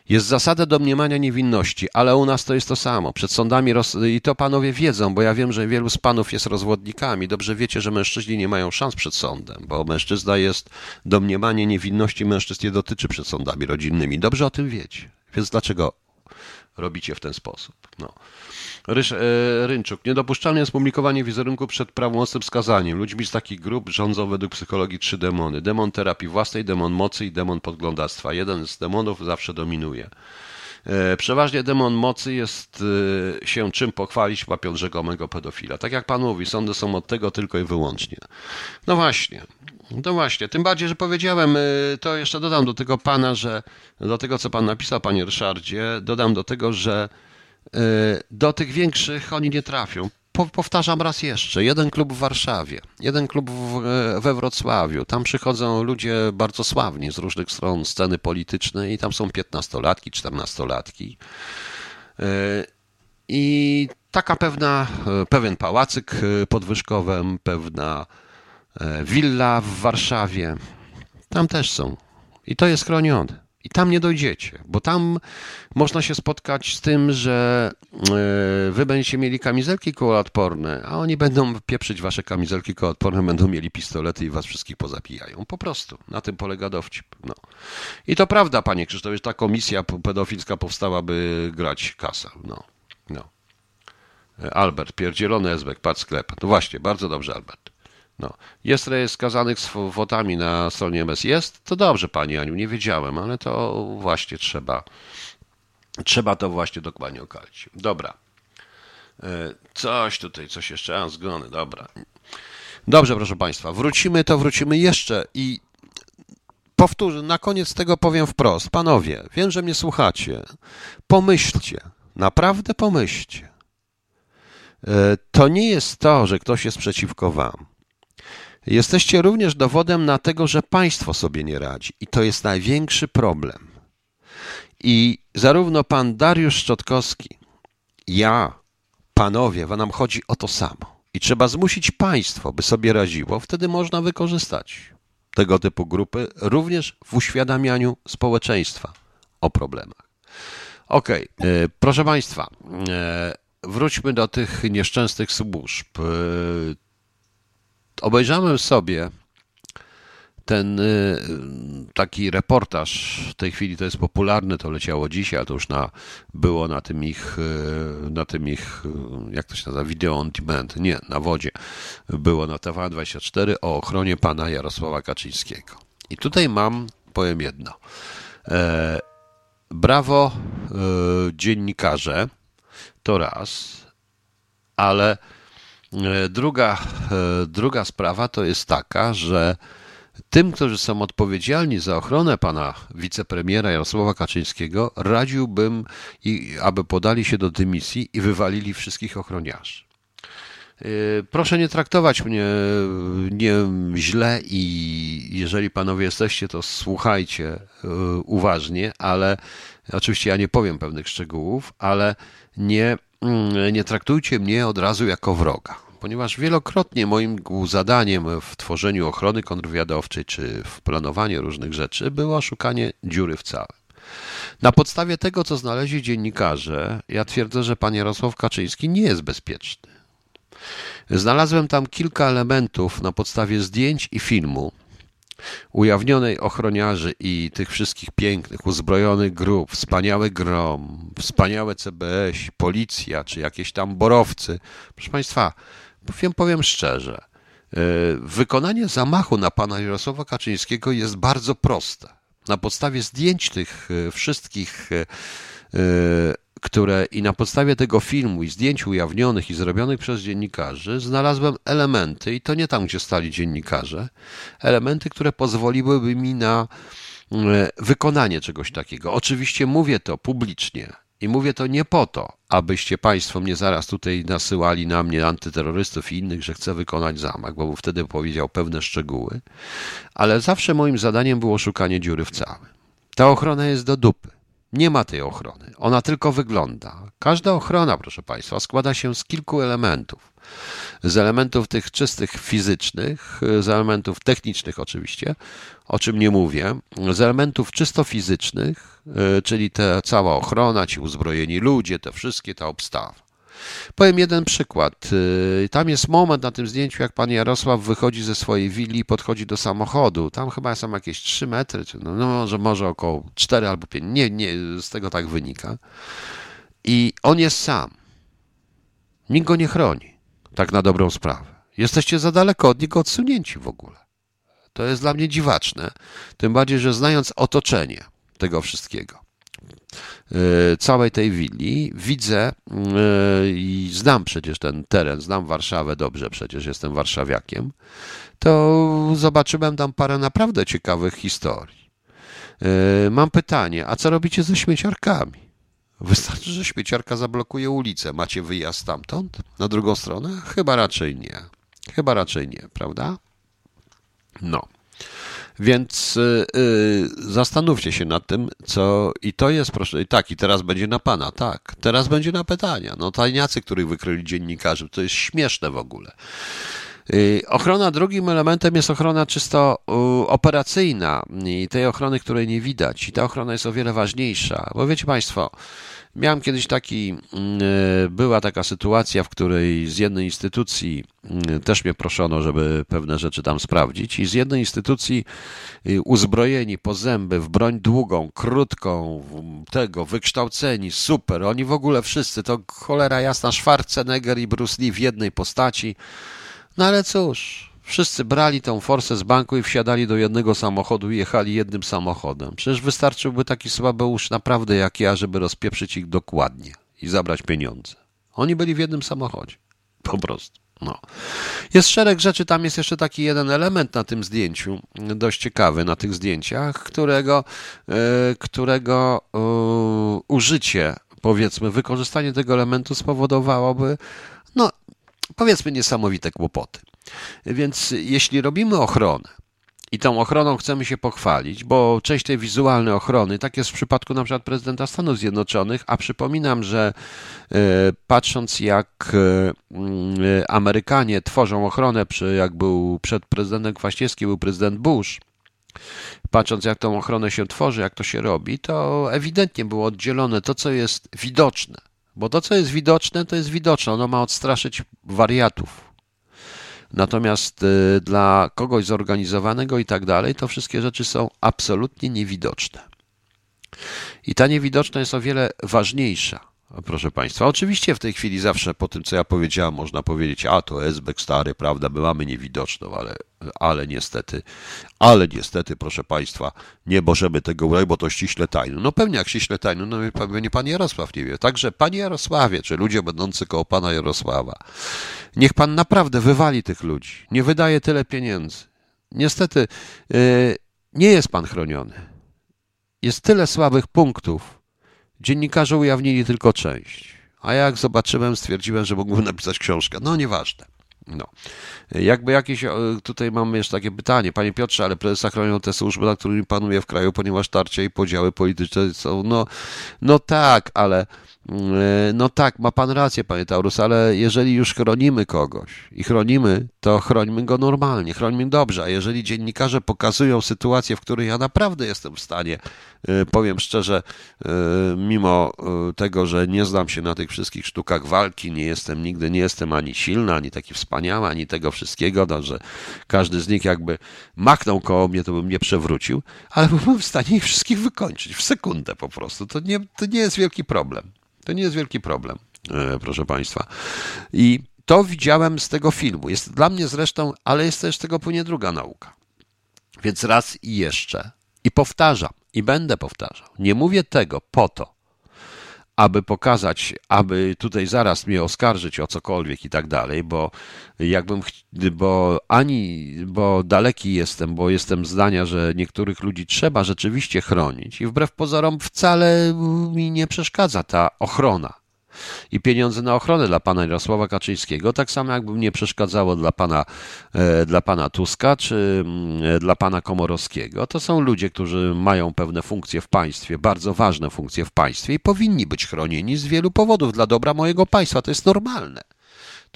Jest zasada domniemania niewinności, ale u nas to jest to samo. Przed sądami, roz... i to panowie wiedzą, bo ja wiem, że wielu z panów jest rozwodnikami. Dobrze wiecie, że mężczyźni nie mają szans przed sądem, bo mężczyzna jest, domniemanie niewinności mężczyzn nie dotyczy przed sądami rodzinnymi. Dobrze o tym wiecie. Więc dlaczego robicie w ten sposób? No. Rysz, e, Rynczuk. Niedopuszczalne jest publikowanie wizerunku przed prawomocnym skazaniem. Ludźmi z takich grup rządzą według psychologii trzy demony. Demon terapii własnej, demon mocy i demon podglądactwa. Jeden z demonów zawsze dominuje. E, przeważnie demon mocy jest e, się czym pochwalić łapiąc rzekomego pedofila. Tak jak pan mówi, sądy są od tego tylko i wyłącznie. No właśnie. No właśnie, tym bardziej, że powiedziałem, to jeszcze dodam do tego pana, że do tego, co pan napisał, panie Ryszardzie, dodam do tego, że E, do tych większych oni nie trafią. Powtarzam raz jeszcze, jeden klub w Warszawie, jeden klub w, e, we Wrocławiu. Tam przychodzą ludzie bardzo sławni z różnych stron sceny politycznej i tam są piętnastolatki, czternastolatki. I taka pewna, pewien pałacyk pod pewna willa w Warszawie. Tam też są. I to jest chronione. I tam nie dojdziecie, bo tam można się spotkać z tym, że e, wy będziecie mieli kamizelki kołoodporne, a oni będą pieprzyć wasze kamizelki kołoodporne, będą mieli pistolety i was wszystkich pozapijają. Po prostu. Na tym polega dowcip. No. I to prawda, panie Krzysztofie, ta komisja pedofilska powstała, by grać kasę. No. no. Albert, pierdzielony Ezbek, patrz sklep. No właśnie, bardzo dobrze, Albert. No. Jest rejestr skazanych z wotami na stronie MS. Jest? To dobrze, Pani Aniu, nie wiedziałem, ale to właśnie trzeba, trzeba to właśnie dokładnie okalić. Dobra. E, coś tutaj, coś jeszcze, a zgony, dobra. Dobrze, proszę Państwa, wrócimy, to wrócimy jeszcze i powtórzę, na koniec tego powiem wprost. Panowie, wiem, że mnie słuchacie. Pomyślcie, naprawdę pomyślcie. E, to nie jest to, że ktoś jest przeciwko Wam. Jesteście również dowodem na tego, że państwo sobie nie radzi. I to jest największy problem. I zarówno pan Dariusz Szczotkowski, ja, panowie, nam chodzi o to samo. I trzeba zmusić państwo, by sobie radziło. Wtedy można wykorzystać tego typu grupy również w uświadamianiu społeczeństwa o problemach. Okej, okay. E, proszę Państwa, e, wróćmy do tych nieszczęsnych służb. Obejrzałem sobie ten y, taki reportaż, w tej chwili to jest popularny, to leciało dzisiaj, a to już na, było na tym ich, y, na tym ich, y, jak to się nazywa, video on demand, nie, na wodzie, było na TVN24 o ochronie pana Jarosława Kaczyńskiego. I tutaj mam, powiem jedno, e, brawo e, dziennikarze, to raz, ale druga, druga sprawa to jest taka, że tym, którzy są odpowiedzialni za ochronę pana wicepremiera Jarosława Kaczyńskiego, radziłbym, aby podali się do dymisji i wywalili wszystkich ochroniarzy. Y, proszę nie traktować mnie nie źle i jeżeli panowie jesteście, to słuchajcie uważnie, ale oczywiście ja nie powiem pewnych szczegółów, ale nie, nie traktujcie mnie od razu jako wroga ponieważ wielokrotnie moim zadaniem w tworzeniu ochrony kontrwywiadowczej czy w planowaniu różnych rzeczy było szukanie dziury w całym. Na podstawie tego, co znaleźli dziennikarze, ja twierdzę, że pan Jarosław Kaczyński nie jest bezpieczny. Znalazłem tam kilka elementów na podstawie zdjęć i filmu ujawnionej ochroniarzy i tych wszystkich pięknych, uzbrojonych grup, wspaniały grom, wspaniałe CBS, policja czy jakieś tam borowcy. Proszę Państwa, Powiem, powiem szczerze, e, wykonanie zamachu na pana Jarosława Kaczyńskiego jest bardzo proste. Na podstawie zdjęć tych e, wszystkich, e, które i na podstawie tego filmu i zdjęć ujawnionych i zrobionych przez dziennikarzy, znalazłem elementy, i to nie tam, gdzie stali dziennikarze, elementy, które pozwoliłyby mi na wykonanie czegoś takiego. Oczywiście mówię to publicznie, i mówię to nie po to, abyście Państwo mnie zaraz tutaj nasyłali na mnie antyterrorystów i innych, że chcę wykonać zamach, bo wtedy powiedział pewne szczegóły, ale zawsze moim zadaniem było szukanie dziury w całym. Ta ochrona jest do dupy. Nie ma tej ochrony. Ona tylko wygląda. Każda ochrona, proszę Państwa, składa się z kilku elementów. Z elementów tych czystych fizycznych, z elementów technicznych oczywiście, o czym nie mówię, z elementów czysto fizycznych, e, czyli ta cała ochrona, ci uzbrojeni ludzie, te wszystkie, ta obstawa. Powiem jeden przykład. E, tam jest moment na tym zdjęciu, jak pan Jarosław wychodzi ze swojej willi i podchodzi do samochodu. Tam chyba są jakieś 3 metry, czy no, no może, może około 4 albo 5. Nie, nie, z tego tak wynika. I on jest sam. Nikt go nie chroni. Tak na dobrą sprawę. Jesteście za daleko od niego odsunięci w ogóle. To jest dla mnie dziwaczne. Tym bardziej, że znając otoczenie tego wszystkiego, całej tej willi, widzę yy, i znam przecież ten teren, znam Warszawę dobrze, przecież jestem warszawiakiem, to zobaczyłem tam parę naprawdę ciekawych historii. Yy, mam pytanie, a co robicie ze śmieciarkami? Wystarczy, że śmieciarka zablokuje ulicę. Macie wyjazd stamtąd? Na drugą stronę? Chyba raczej nie. Chyba raczej nie, prawda? No. Więc yy, zastanówcie się nad tym, co. I to jest, proszę. I tak, i teraz będzie na pana, tak. Teraz będzie na pytania. No, tajniacy, których wykryli dziennikarze, to jest śmieszne w ogóle. Y, ochrona drugim elementem jest ochrona czysto operacyjna i tej ochrony, której nie widać. I ta ochrona jest o wiele ważniejsza, bo wiecie Państwo, miałem kiedyś taki, mm, y, była taka sytuacja, w której z jednej instytucji mm, też mnie proszono, żeby pewne rzeczy tam sprawdzić i z jednej instytucji y, uzbrojeni po zęby w broń długą, krótką, tego, wykształceni, super, oni w ogóle wszyscy, to cholera jasna, Schwarzenegger i Bruce Lee w jednej postaci, no ale cóż, Wszyscy brali tą forsę z banku i wsiadali do jednego samochodu i jechali jednym samochodem. Przecież wystarczyłby taki słabeusz naprawdę jak ja, żeby rozpieprzyć ich dokładnie i zabrać pieniądze. Oni byli w jednym samochodzie. Po prostu. No. Jest szereg rzeczy, tam jest jeszcze taki jeden element na tym zdjęciu, dość ciekawy na tych zdjęciach, którego, yy, którego yy, użycie, powiedzmy, wykorzystanie tego elementu spowodowałoby, no, powiedzmy, niesamowite kłopoty. Więc jeśli robimy ochronę, i tą ochroną chcemy się pochwalić, bo część tej wizualnej ochrony, tak jest w przypadku na przykład prezydenta Stanów Zjednoczonych, a przypominam, że e, patrząc jak e, mm, Amerykanie tworzą ochronę, przy, jak był przed prezydentem Kwaśniewski, był prezydent Bush, patrząc jak tą ochronę się tworzy, jak to się robi, to ewidentnie było oddzielone to, co jest widoczne. Bo to, co jest widoczne, to jest widoczne. Ono ma odstraszyć wariatów, Natomiast y, dla kogoś zorganizowanego i tak dalej, to wszystkie rzeczy są absolutnie niewidoczne. I ta niewidoczna jest o wiele ważniejsza Proszę Państwa, oczywiście w tej chwili zawsze po tym, co ja powiedziałem, można powiedzieć, a to Esbek stary, prawda, my mamy niewidoczną, ale, ale niestety, ale niestety, proszę Państwa, nie możemy tego urobić, bo to ściśle tajne. No pewnie jak ściśle tajne, no pewnie Pan Jarosław nie wie. Także Panie Jarosławie, czy ludzie będący koło Pana Jarosława, niech Pan naprawdę wywali tych ludzi, nie wydaje tyle pieniędzy. Niestety, yy, nie jest Pan chroniony. Jest tyle słabych punktów, Dziennikarze ujawnili tylko część. A jak zobaczyłem, stwierdziłem, że mógłbym napisać książkę. No nieważne. No. Jakby jakieś, e, tutaj mamy jeszcze takie pytanie, panie Piotrze, ale prezesa chronią te służby, nad którymi panuje w kraju, ponieważ tarcie i podziały polityczne są, no, no tak, ale no tak, ma pan rację, panie Taurus, ale jeżeli już chronimy kogoś i chronimy, to chrońmy go normalnie, chrońmy dobrze. A jeżeli dziennikarze pokazują sytuację, w której ja naprawdę jestem w stanie, e, powiem szczerze, e, mimo tego, że nie znam się na tych wszystkich sztukach walki, nie jestem nigdy, nie jestem ani silny, ani taki wspaniały, ani tego wszystkiego, no, że każdy z nich jakby machnął koło mnie, to bym nie przewrócił, ale byłem w stanie ich wszystkich wykończyć w sekundę po prostu. To nie, to nie jest wielki problem. To nie jest wielki problem, e, proszę Państwa. I to widziałem z tego filmu. Jest dla mnie zresztą, ale jest też tego płynie druga nauka. Więc raz i jeszcze. I powtarzam, i będę powtarzał. Nie mówię tego po to, aby pokazać, aby tutaj zaraz mnie oskarżyć o cokolwiek i tak dalej, bo jakbym, bo ani, bo daleki jestem, bo jestem zdania, że niektórych ludzi trzeba rzeczywiście chronić i wbrew pozorom wcale mi nie przeszkadza ta ochrona i pieniądze na ochronę dla pana Jarosława Kaczyńskiego, tak samo jakby mnie przeszkadzało dla pana, e, dla pana Tuska czy mm, dla pana Komorowskiego. To są ludzie, którzy mają pewne funkcje w państwie, bardzo ważne funkcje w państwie i powinni być chronieni z wielu powodów dla dobra mojego państwa. To jest normalne.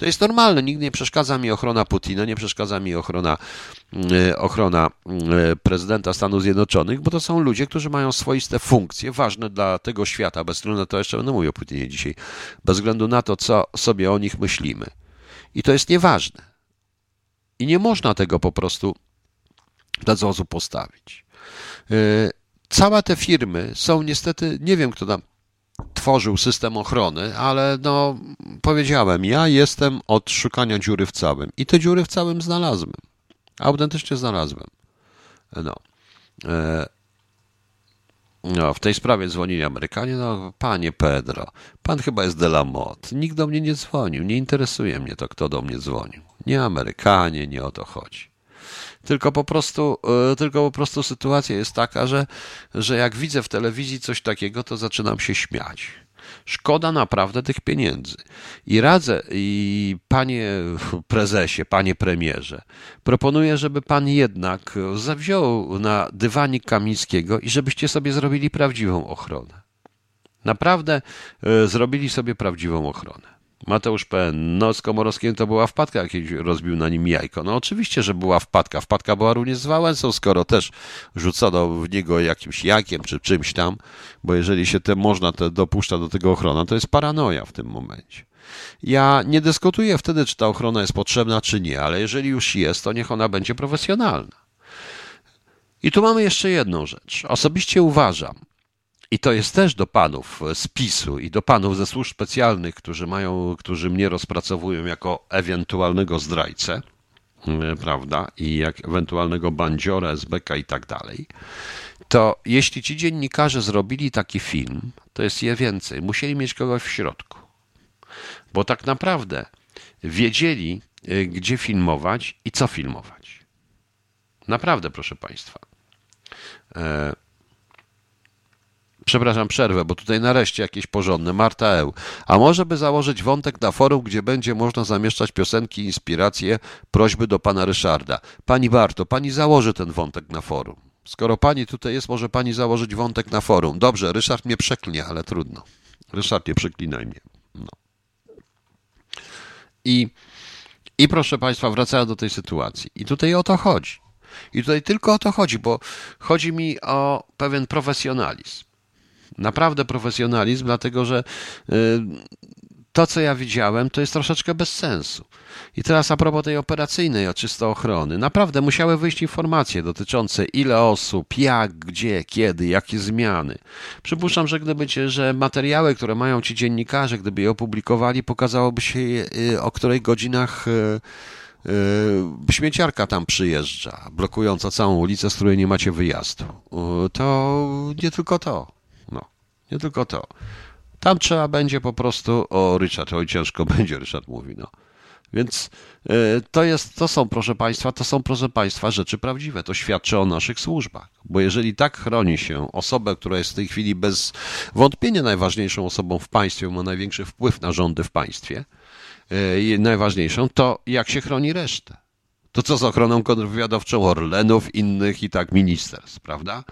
To jest normalne, nikt nie przeszkadza mi ochrona Putina, nie przeszkadza mi ochrona, e, ochrona e, prezydenta Stanów Zjednoczonych, bo to są ludzie, którzy mają swoiste funkcje, ważne dla tego świata, bez względu na to, jeszcze będę mówił o Putinie dzisiaj, bez względu na to, co sobie o nich myślimy. I to jest nieważne. I nie można tego po prostu w ten sposób postawić. E, całe te firmy są niestety, nie wiem kto tam tworzył system ochrony, ale no powiedziałem, ja jestem od szukania dziury w całym i te dziury w całym znalazłem. Autentycznie znalazłem. No. E, no, w tej sprawie dzwonili Amerykanie. No, panie Pedro, pan chyba jest de la Motte. Nikt do mnie nie dzwonił. Nie interesuje mnie to, kto do mnie dzwonił. Nie Amerykanie, nie o to chodzi. Tylko po prostu, e, tylko po prostu sytuacja jest taka, że, że jak widzę w telewizji coś takiego, to zaczynam się śmiać. Szkoda naprawdę tych pieniędzy. I radzę, i panie prezesie, panie premierze, proponuję, żeby pan jednak zawziął na dywanik Kamińskiego i żebyście sobie zrobili prawdziwą ochronę. Naprawdę y, zrobili sobie prawdziwą ochronę. Mateusz P. No, z Komorowskim to była wpadka, jakiś rozbił na nim jajko. No oczywiście, że była wpadka. Wpadka była również z Wałęsą, skoro też rzucono w niego jakimś jakiem czy czymś tam, bo jeżeli się te można te dopuszcza do tego ochrona, to jest paranoja w tym momencie. Ja nie dyskutuję wtedy, czy ta ochrona jest potrzebna, czy nie, ale jeżeli już jest, to niech ona będzie profesjonalna. I tu mamy jeszcze jedną rzecz. Osobiście uważam, i to jest też do panów z PiSu i do panów ze służb specjalnych, którzy mają, którzy mnie rozpracowują jako ewentualnego zdrajcę. prawda, i jak ewentualnego bandziora, SBK i tak dalej, to jeśli ci dziennikarze zrobili taki film, to jest je więcej. Musieli mieć kogoś w środku. Bo tak naprawdę wiedzieli, y, gdzie filmować i co filmować. Naprawdę, proszę Państwa. Przepraszam, przerwę, bo tutaj nareszcie jakieś porządne. Marta Eł. A może by założyć wątek na forum, gdzie będzie można zamieszczać piosenki, inspiracje, prośby do pana Ryszarda. Pani Barto, pani założy ten wątek na forum. Skoro pani tutaj jest, może pani założyć wątek na forum. Dobrze, Ryszard mnie przeklnie, ale trudno. Ryszard, nie przeklinaj mnie. No. I, I proszę Państwa, wracając do tej sytuacji. I tutaj o to chodzi. I tutaj tylko o to chodzi, bo chodzi mi o pewien profesjonalizm. Naprawdę profesjonalizm, dlatego że y, to, co ja widziałem, to jest troszeczkę bez sensu. I teraz a propos tej operacyjnej, o czysto ochrony. Naprawdę musiały wyjść informacje dotyczące ile osób, jak, gdzie, kiedy, jakie zmiany. Przypuszczam, że gdyby że materiały, które mają ci dziennikarze, gdyby je opublikowali, pokazałoby się y, o której godzinach y, śmieciarka tam przyjeżdża, blokująca całą ulicę, z której nie macie wyjazdu. To nie tylko to. Nie tylko to. Tam trzeba będzie po prostu, o Richard, oj ciężko będzie, Ryszard mówi, no. Więc e, to, jest, to są, proszę Państwa, to są, proszę Państwa, rzeczy prawdziwe. To świadczy o naszych służbach. Bo jeżeli tak chroni się osobę, która jest w tej chwili bez wątpienia najważniejszą osobą w państwie, ma największy wpływ na rządy w państwie, e, najważniejszą, to jak się chroni resztę? To co z ochroną kontrwywiadowczą Orlenów, innych i tak ministerstw, prawda?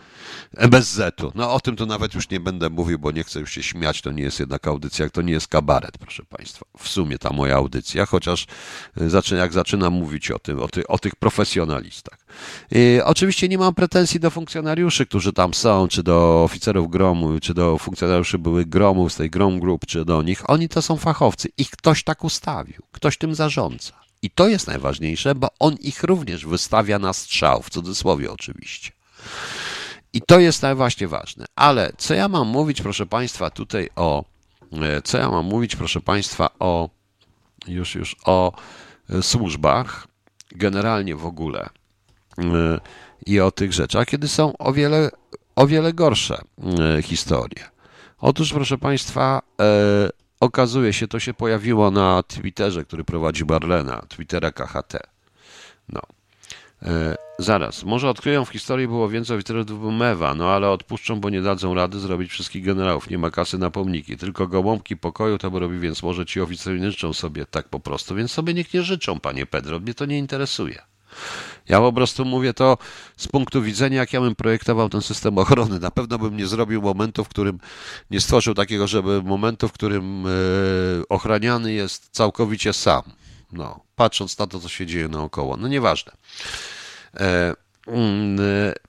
MSZ-u. No o tym to nawet już nie będę mówił, bo nie chcę już się śmiać, to nie jest jednak audycja, to nie jest kabaret, proszę Państwa. W sumie ta moja audycja, chociaż y, jak zaczynam mówić o tym, o, ty, o tych profesjonalistach. I oczywiście nie mam pretensji do funkcjonariuszy, którzy tam są, czy do oficerów gromu, czy do funkcjonariuszy byłych gromów z tej Grom Group, czy do nich. Oni to są fachowcy. Ich ktoś tak ustawił, ktoś tym zarządza. I to jest najważniejsze, bo on ich również wystawia na strzał, w cudzysłowie oczywiście. I to jest najważniej ważne. Ale co ja mam mówić, proszę Państwa, tutaj o. E, co ja mam mówić, proszę Państwa, o. Już, już o e, służbach, generalnie w ogóle e, i o tych rzeczach, kiedy są o wiele, o wiele gorsze historie. Otóż, proszę Państwa, okazuje się, to się pojawiło na Twitterze, który prowadzi Barlena, Twittera KHT. No. E, zaraz, może odkryją w historii było więcej oficerów Mewa, no ale odpuszczą, bo nie dadzą rady zrobić wszystkich generałów. Nie ma kasy na pomniki, tylko gołąbki pokoju to by robi, więc może ci oficerowie życzą sobie tak po prostu, więc sobie niech nie życzą, panie Pedro, mnie to nie interesuje. Ja po prostu mówię to z punktu widzenia, jak ja bym projektował ten system ochrony. Na pewno bym nie zrobił momentu, w którym nie stworzył takiego, żeby momentu, w którym e, ochraniany jest całkowicie sam. No, patrząc na to, co się dzieje naokoło. No nieważne. E,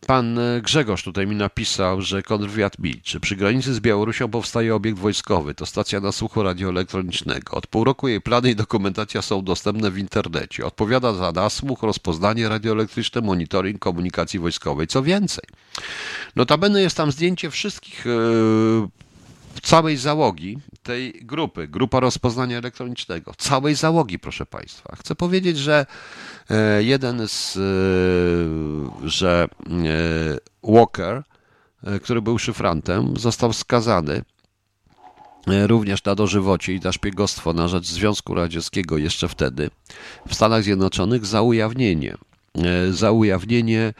pan Grzegorz tutaj mi napisał, że kontrwywiad milczy. Przy granicy z Białorusią powstaje obiekt wojskowy. To stacja nasłuchu radioelektronicznego. Od pół roku jej plany i dokumentacja są dostępne w internecie. Odpowiada za nasłuch, rozpoznanie radioelektryczne, monitoring komunikacji wojskowej. Co więcej, notabene jest tam zdjęcie wszystkich yy, całej załogi tej grupy, grupa rozpoznania elektronicznego, całej załogi, proszę Państwa. Chcę powiedzieć, że e, jeden z, e, że e, Walker, który był szyfrantem, został skazany również na dożywocie i na szpiegostwo na rzecz Związku Radzieckiego jeszcze wtedy w Stanach Zjednoczonych za ujawnienie, za ujawnienie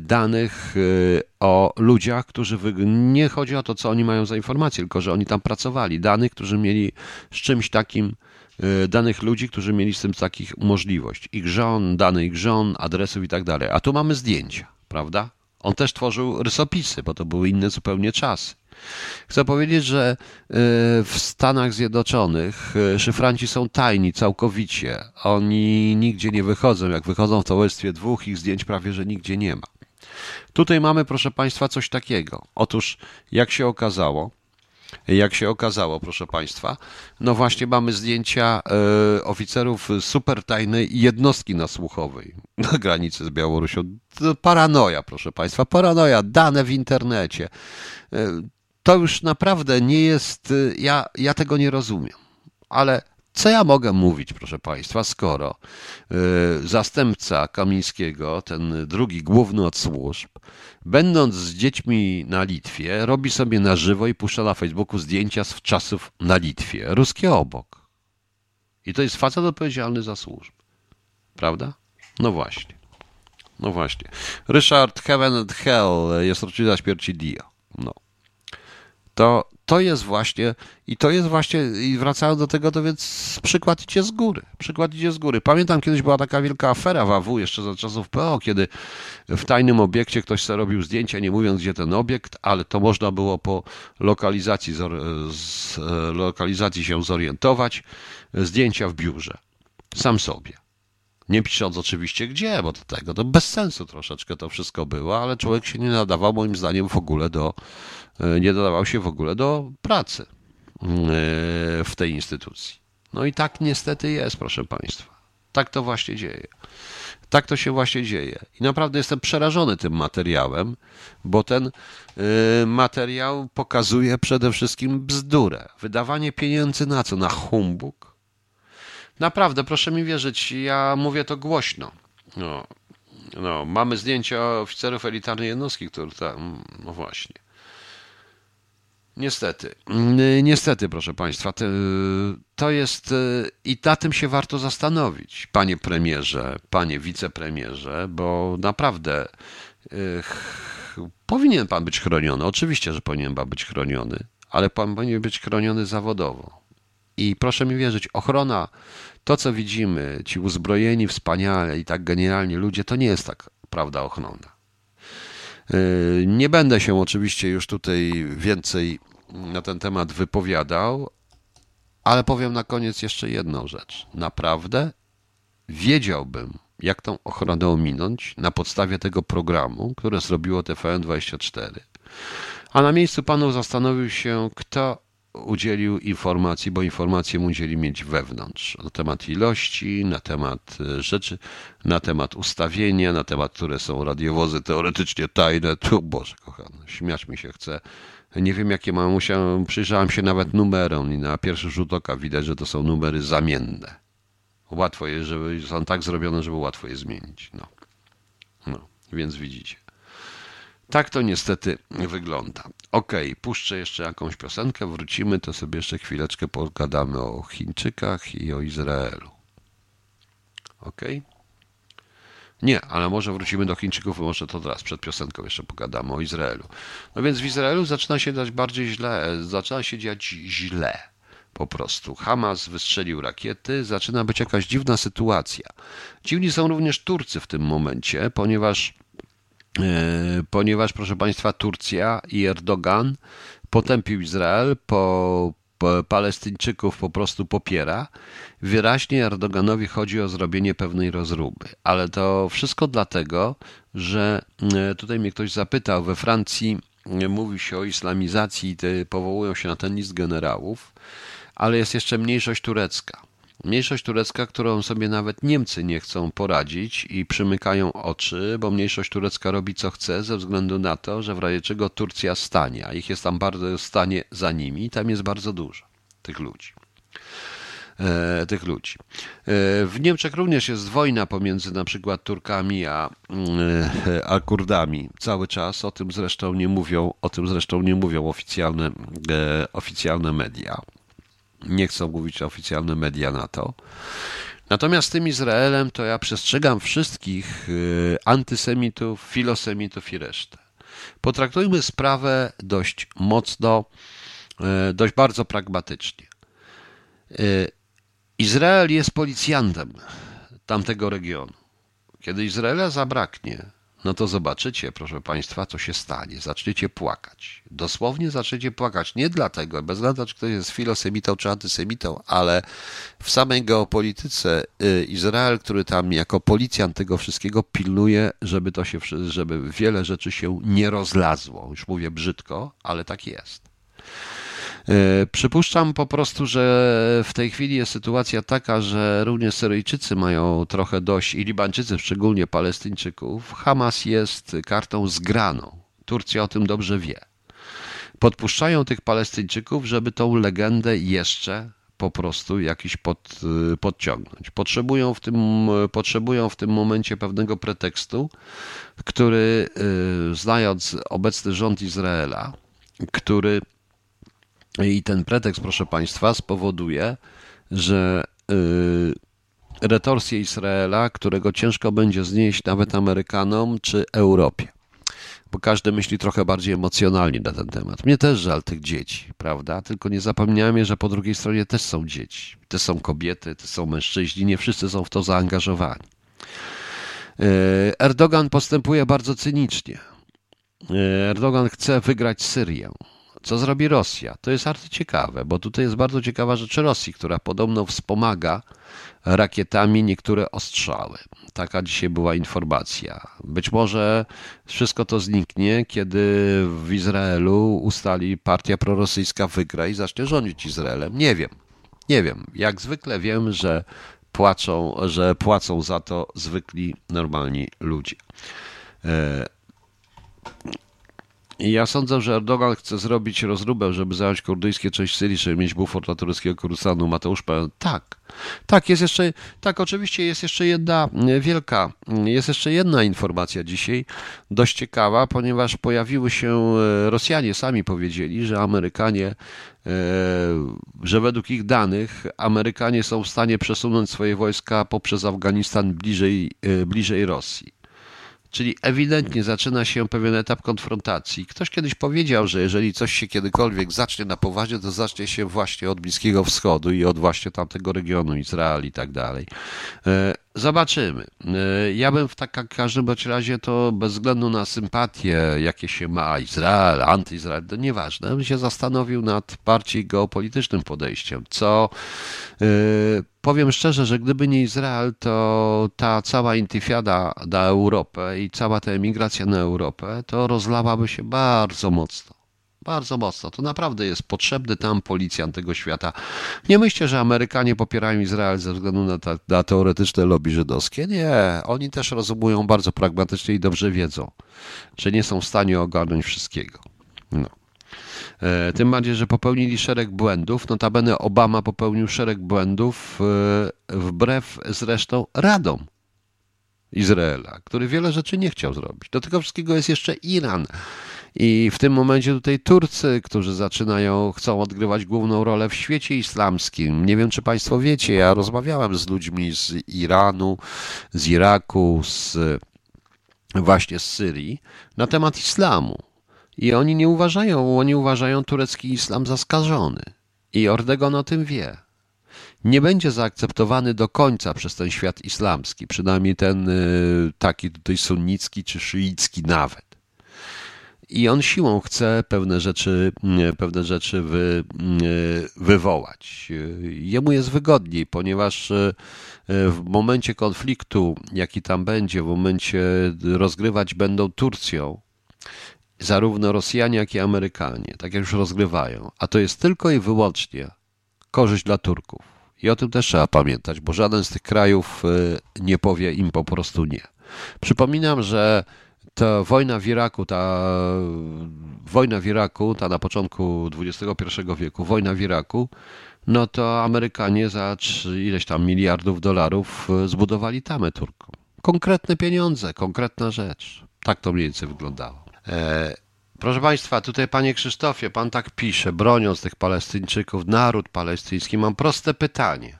danych e, o ludziach, którzy nie chodzi o to, co oni mają za informacje, tylko że oni tam pracowali, danych, którzy mieli z czymś takim, e, danych ludzi, którzy mieli z tym takich możliwość, ich żon, ich żon, adresów i tak dalej. A tu mamy zdjęcia, prawda? On też tworzył rysopisy, bo to były inne zupełnie czasy. Chcę powiedzieć, że e, w Stanach Zjednoczonych e, szyfranci są tajni całkowicie. Oni nigdzie nie wychodzą. Jak wychodzą w towarzystwie dwóch, ich zdjęć prawie że nigdzie nie ma. Tutaj mamy, proszę Państwa, coś takiego. Otóż, jak się okazało, jak się okazało, proszę Państwa, no właśnie mamy zdjęcia e, oficerów supertajnej jednostki nasłuchowej na granicy z Białorusią. Paranoja, proszę Państwa, paranoja, dane w internecie. To już naprawdę nie jest, ja, ja tego nie rozumiem, ale co ja mogę mówić, proszę Państwa, skoro y, zastępca Kamińskiego, ten drugi główny od służb, będąc z dziećmi na Litwie, robi sobie na żywo i puszcza na Facebooku zdjęcia z czasów na Litwie, ruskie obok. I to jest facet odpowiedzialny za służb. Prawda? No właśnie. No właśnie. Richard Heaven and Hell jest rocznica śmierci Dio. No. To, to jest właśnie, i to jest właśnie, i wracając do tego, to więc przykład idzie z góry. Przykład idzie z góry. Pamiętam, kiedyś była taka wielka afera w AW, jeszcze za czasów PO, kiedy w tajnym obiekcie ktoś sobie robił zdjęcia, nie mówiąc gdzie ten obiekt, ale to można było po lokalizacji, z, lokalizacji się zorientować. Zdjęcia w biurze. Sam sobie. Nie pisząc oczywiście gdzie, bo do tego to bez sensu troszeczkę to wszystko było, ale człowiek się nie nadawał moim zdaniem w ogóle do, e, nie nadawał się w ogóle do pracy e, w tej instytucji. No i tak niestety jest, proszę Państwa. Tak to właśnie dzieje. Tak to się właśnie dzieje. I naprawdę jestem przerażony tym materiałem, bo ten e, materiał pokazuje przede wszystkim bzdurę. Wydawanie pieniędzy na co? Na humbug? Naprawdę, proszę mi wierzyć, ja mówię to głośno. No, no, mamy zdjęcia oficerów elitarnej jednostki, które tam, no właśnie. Niestety, niestety, proszę Państwa, to, jest i na tym się warto zastanowić, panie premierze, panie wicepremierze, bo naprawdę powinien pan być chroniony. Oczywiście, że powinien pan być chroniony, ale pan powinien być chroniony zawodowo. I proszę mi wierzyć, ochrona, to co widzimy, ci uzbrojeni wspaniale i tak genialni ludzie, to nie jest tak prawda ochrona. Y, nie będę się oczywiście już tutaj więcej na ten temat wypowiadał, ale powiem na koniec jeszcze jedną rzecz. Naprawdę wiedziałbym, jak tą ochronę ominąć na podstawie tego programu, które zrobiło TVN24. A na miejscu panów zastanowił się, kto udzielił informacji, bo informacje musieli mieć wewnątrz na temat ilości, na temat e, rzeczy, na temat ustawienia, na temat, które są radiowozy teoretycznie tajne. Tu, Boże kochany, śmiać mi się chce. Nie wiem, jakie mam, musiałem, przyjrzałem się nawet numerom i na pierwszy rzut oka widać, że to są numery zamienne. Łatwo jest, żeby są tak zrobione, żeby łatwo je zmienić. No, no więc widzicie. Tak to niestety wygląda. Ok, puszczę jeszcze jakąś piosenkę, wrócimy, to sobie jeszcze chwileczkę pogadamy o Chińczykach i o Izraelu. Ok? Nie, ale może wrócimy do Chińczyków, może to teraz, przed piosenką jeszcze pogadamy o Izraelu. No więc w Izraelu zaczyna się dać bardziej źle, zaczyna się dziać źle. Po prostu. Hamas wystrzelił rakiety, zaczyna być jakaś dziwna sytuacja. Dziwni są również Turcy w tym momencie, ponieważ ponieważ, proszę Państwa, Turcja i Erdogan potępił Izrael, po, po Palestyńczyków po prostu popiera. Wyraźnie Erdoganowi chodzi o zrobienie pewnej rozruby, ale to wszystko dlatego, że e, tutaj mnie ktoś zapytał, we Francji e, mówi się o islamizacji, powołują się na ten list generałów, ale jest jeszcze mniejszość turecka. Mniejszość turecka, którą sobie nawet Niemcy nie chcą poradzić i przymykają oczy, bo mniejszość turecka robi co chce ze względu na to, że w razie czego Turcja stanie, a ich jest tam bardzo stanie za nimi, tam jest bardzo dużo tych ludzi. E, tych ludzi. E, w Niemczech również jest wojna pomiędzy na przykład Turkami a, e, a Kurdami cały czas. O tym zresztą nie mówią, o tym zresztą nie mówią oficjalne, oficjalne media nie chcą mówić oficjalne media na to. Natomiast tym Izraelem to ja przestrzegam wszystkich y, antysemitów, filosemitów i resztę. Potraktujmy sprawę dość mocno, y, dość bardzo pragmatycznie. Y, Izrael jest policjantem tamtego regionu. Kiedy Izraela zabraknie, no to zobaczycie, proszę Państwa, co się stanie. Zaczniecie płakać. Dosłownie zaczniecie płakać. Nie dlatego, bez względu czy ktoś jest filosemitą czy antysemitą, ale w samej geopolityce y, Izrael, który tam jako policjant tego wszystkiego pilnuje, żeby to się, żeby wiele rzeczy się nie rozlazło. Już mówię brzydko, ale tak jest. E, przypuszczam po prostu, że w tej chwili jest sytuacja taka, że również Syryjczycy mają trochę dość i Libańczycy, szczególnie Palestyńczyków. Hamas jest kartą zgraną. Turcja o tym dobrze wie. Podpuszczają tych Palestyńczyków, żeby tą legendę jeszcze po prostu jakiś pod, y, podciągnąć. Potrzebują w, tym, potrzebują w tym momencie pewnego pretekstu, który, y, znając obecny rząd Izraela, który i ten pretekst, proszę Państwa, spowoduje, że y, retorsję Izraela, którego ciężko będzie znieść nawet Amerykanom czy Europie bo każdy myśli trochę bardziej emocjonalnie na ten temat. Mnie też żal tych dzieci, prawda? Tylko nie zapomniałem, że po drugiej stronie też są dzieci. Te są kobiety, te są mężczyźni, nie wszyscy są w to zaangażowani. E, Erdogan postępuje bardzo cynicznie. E, Erdogan chce wygrać Syrię. Co zrobi Rosja? To jest bardzo ciekawe, bo tutaj jest bardzo ciekawa rzecz Rosji, która podobno wspomaga rakietami niektóre ostrzały. Taka dzisiaj była informacja. Być może wszystko to zniknie, kiedy w Izraelu ustali partia prorosyjska wygra i zacznie rządzić Izraelem. Nie wiem. Nie wiem. Jak zwykle wiem, że płaczą, że płacą za to zwykli, normalni ludzie. E, i ja sądzę, że Erdogan chce zrobić rozróbę, żeby zająć kurdyjskie część Syrii, żeby mieć bufor dla tureckiego Kurusanu. Mateusz P. Tak. Tak, jest jeszcze, tak, oczywiście jest jeszcze jedna e, wielka, jest jeszcze jedna informacja dzisiaj, dość ciekawa, ponieważ pojawiły się, e, Rosjanie sami powiedzieli, że Amerykanie, e, że według ich danych Amerykanie są w stanie przesunąć swoje wojska poprzez Afganistan bliżej, bliżej Rosji. Czyli ewidentnie zaczyna się pewien etap konfrontacji. Ktoś kiedyś powiedział, że jeżeli coś się kiedykolwiek zacznie na poważnie, to zacznie się właśnie od Bliskiego Wschodu i od właśnie tamtego regionu, Izrael i tak dalej. Zobaczymy. E, ja bym w tak, każdym razie to bez względu na sympatie, jakie się ma Izrael, antyizrael, to nieważne, bym się zastanowił nad bardziej geopolitycznym podejściem, co e, Powiem szczerze, że gdyby nie Izrael, to ta cała intifada na Europę i cała ta emigracja na Europę, to rozlałaby się bardzo mocno. Bardzo mocno. To naprawdę jest potrzebny tam policjant tego świata. Nie myślcie, że Amerykanie popierają Izrael ze względu na, ta, na teoretyczne lobby żydowskie. Nie. Oni też rozumują bardzo pragmatycznie i dobrze wiedzą, że nie są w stanie ogarnąć wszystkiego. No. E, tym bardziej, że popełnili szereg błędów. Notabene Obama popełnił szereg błędów e, wbrew zresztą radom Izraela, który wiele rzeczy nie chciał zrobić. Do tego wszystkiego jest jeszcze Iran. I w tym momencie tutaj Turcy, którzy zaczynają, chcą odgrywać główną rolę w świecie islamskim. Nie wiem, czy Państwo wiecie, ja rozmawiałem z ludźmi z Iranu, z Iraku, z właśnie z Syrii na temat islamu. I oni nie uważają, oni uważają turecki islam za skażony. I Ordegon o tym wie. Nie będzie zaakceptowany do końca przez ten świat islamski, przynajmniej ten y, taki tutaj sunnicki czy szyicki nawet. I on siłą chce pewne rzeczy, y, pewne rzeczy wy, y, wywołać. Jemu jest wygodniej, ponieważ w momencie konfliktu, jaki tam będzie, w momencie rozgrywać będą Turcją, zarówno Rosjanie, jak i Amerykanie, tak jak już rozgrywają, a to jest tylko i wyłącznie korzyść dla Turków. I o tym też trzeba pamiętać, bo żaden z tych krajów y, nie powie im po prostu nie. Przypominam, że ta wojna w Iraku, ta wojna w Iraku, ta na początku XXI wieku, wojna w Iraku, no to Amerykanie za ileś tam miliardów dolarów y, zbudowali tamę Turkom. Konkretne pieniądze, konkretna rzecz. Tak to mniej więcej wyglądało. E, proszę Państwa, tutaj Panie Krzysztofie, Pan tak pisze, broniąc tych Palestyńczyków, naród palestyński, mam proste pytanie.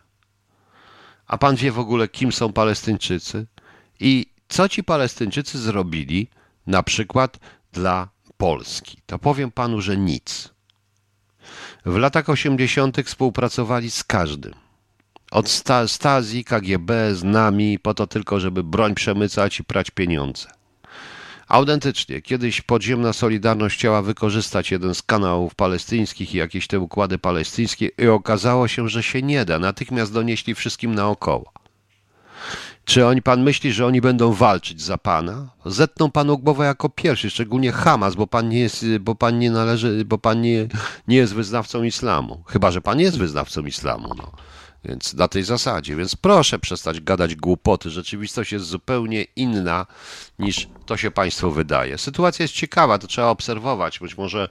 A Pan wie w ogóle, kim są Palestyńczycy? I co ci Palestyńczycy zrobili na przykład dla Polski? To powiem Panu, że nic. W latach 80. współpracowali z każdym. Od Stazji, KGB, z nami, po to tylko, żeby broń przemycać i prać pieniądze. Autentycznie, kiedyś podziemna Solidarność chciała wykorzystać jeden z kanałów palestyńskich i jakieś te układy palestyńskie i okazało się, że się nie da. Natychmiast donieśli wszystkim naokoło. Czy oni, pan myśli, że oni będą walczyć za pana? Zetną panu głowę jako pierwszy, szczególnie Hamas, bo pan nie jest, bo pan nie należy, bo pan nie, nie jest wyznawcą islamu. Chyba, że pan jest wyznawcą islamu. No. Więc na tej zasadzie. Więc proszę przestać gadać głupoty. Rzeczywistość jest zupełnie inna niż to się Państwu wydaje. Sytuacja jest ciekawa, to trzeba obserwować. Być może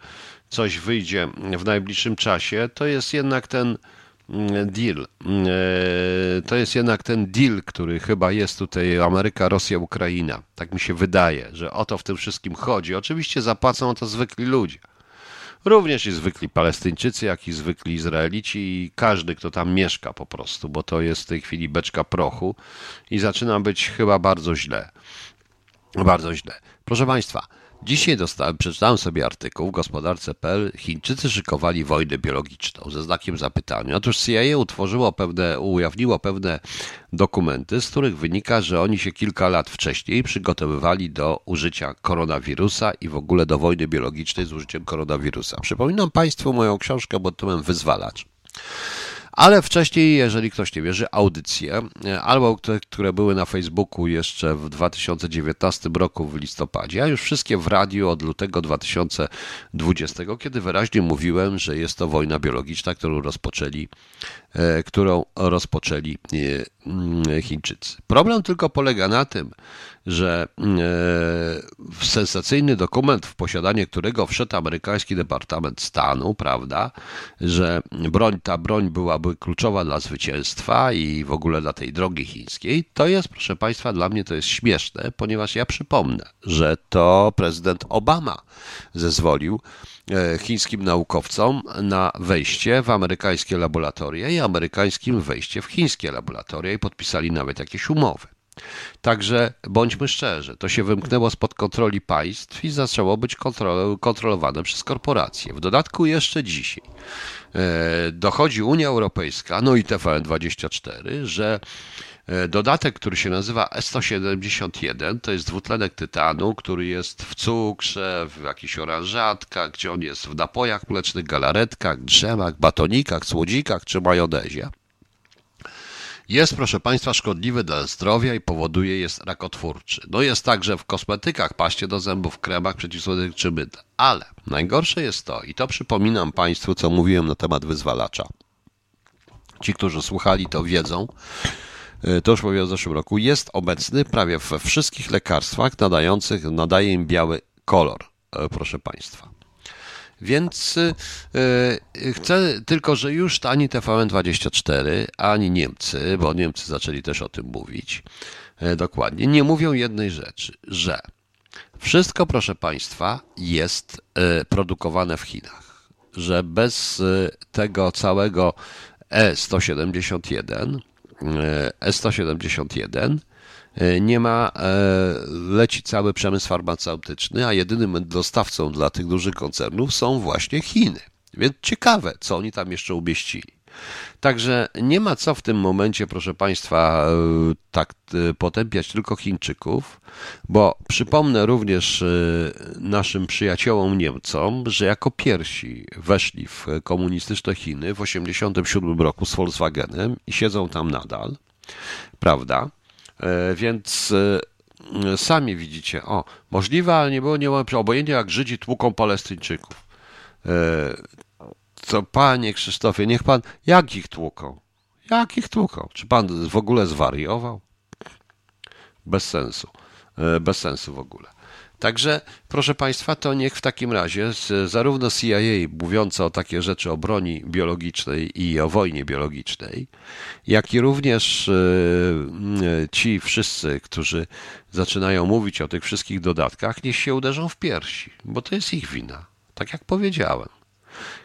coś wyjdzie w najbliższym czasie. To jest jednak ten deal. Mm, e, to jest jednak ten deal, który chyba jest tutaj Ameryka, Rosja, Ukraina. Tak mi się wydaje, że o to w tym wszystkim chodzi. Oczywiście zapłacą to zwykli ludzie. Również i zwykli Palestyńczycy, jak i zwykli Izraelici i każdy, kto tam mieszka po prostu, bo to jest w tej chwili beczka prochu i zaczyna być chyba bardzo źle. Bardzo źle. Proszę Państwa, Dzisiaj dostałem, przeczytałem sobie artykuł w gospodarce.pl. Chińczycy szykowali wojnę biologiczną ze znakiem zapytania. Otóż CIA utworzyło pewne, ujawniło pewne dokumenty, z których wynika, że oni się kilka lat wcześniej przygotowywali do użycia koronawirusa i w ogóle do wojny biologicznej z użyciem koronawirusa. Przypominam Państwu moją książkę pod tytułem Wyzwalacz. Ale wcześniej, jeżeli ktoś nie wierzy, audycje, albo te, które były na Facebooku jeszcze w 2019 roku w listopadzie, a już wszystkie w radiu od lutego 2020, kiedy wyraźnie mówiłem, że jest to wojna biologiczna, którą rozpoczęli, e, którą rozpoczęli e, Chińczycy. Problem tylko polega na tym, że e, sensacyjny dokument, w posiadanie którego wszedł amerykański Departament Stanu, prawda, że broń, ta broń byłaby kluczowa dla zwycięstwa i w ogóle dla tej drogi chińskiej, to jest, proszę Państwa, dla mnie to jest śmieszne, ponieważ ja przypomnę, że to prezydent Obama zezwolił e, chińskim naukowcom na wejście w amerykańskie laboratoria i amerykańskim wejście w chińskie laboratoria i podpisali nawet jakieś umowy. Także bądźmy szczerzy, to się wymknęło spod kontroli państw i zaczęło być kontrolowane przez korporacje. W dodatku jeszcze dzisiaj e, dochodzi Unia Europejska, no i TVN24, że e, dodatek, który się nazywa S171, to jest dwutlenek tytanu, który jest w cukrze, w jakichś oranżatkach, gdzie on jest w napojach mlecznych, galaretkach, drzemach, batonikach, słodzikach czy majonezie jest, proszę Państwa, szkodliwy dla zdrowia i powoduje, jest rakotwórczy. No jest także w kosmetykach, paście do zębów, kremach przeciwsłonecznych czy mydle. Ale najgorsze jest to, i to przypominam Państwu, co mówiłem na temat wyzwalacza. Ci, którzy słuchali, to wiedzą, e, to już mówiłem w zeszłym roku, jest obecny prawie we wszystkich lekarstwach nadających, nadaje im biały kolor, e, proszę Państwa. Więc yy, chcę tylko, że już ani TVN24, ani Niemcy, bo Niemcy zaczęli też o tym mówić yy, dokładnie, nie mówią jednej rzeczy, że wszystko, proszę Państwa, jest yy, produkowane w Chinach. Że bez tego całego E171, E171 E, nie ma, e, leci cały przemysł farmaceutyczny, a jedynym dostawcą dla tych dużych koncernów są właśnie Chiny. Więc ciekawe, co oni tam jeszcze umieścili. Także nie ma co w tym momencie, proszę Państwa, e, tak potępiać tylko Chińczyków, bo przypomnę również naszym przyjaciołom Niemcom, że jako pierwsi weszli w komunistyczne Chiny w 1987 roku z Volkswagenem i siedzą tam nadal, prawda? E, więc e, sami widzicie, o, możliwe, ale nie było nie obojętnie jak Żydzi tłuką Palestyńczyków. E, panie Krzysztofie, niech pan, jak ich tłuką? Jak ich tłuką? Czy pan w ogóle zwariował? Bez sensu. Bez sensu w ogóle. Także, proszę Państwa, to niech w takim razie zarówno CIA mówiąca o takie rzeczy o broni biologicznej i o wojnie biologicznej, jak i również e, ci wszyscy, którzy zaczynają mówić o tych wszystkich dodatkach, niech się uderzą w piersi, bo to jest ich wina. Tak jak powiedziałem.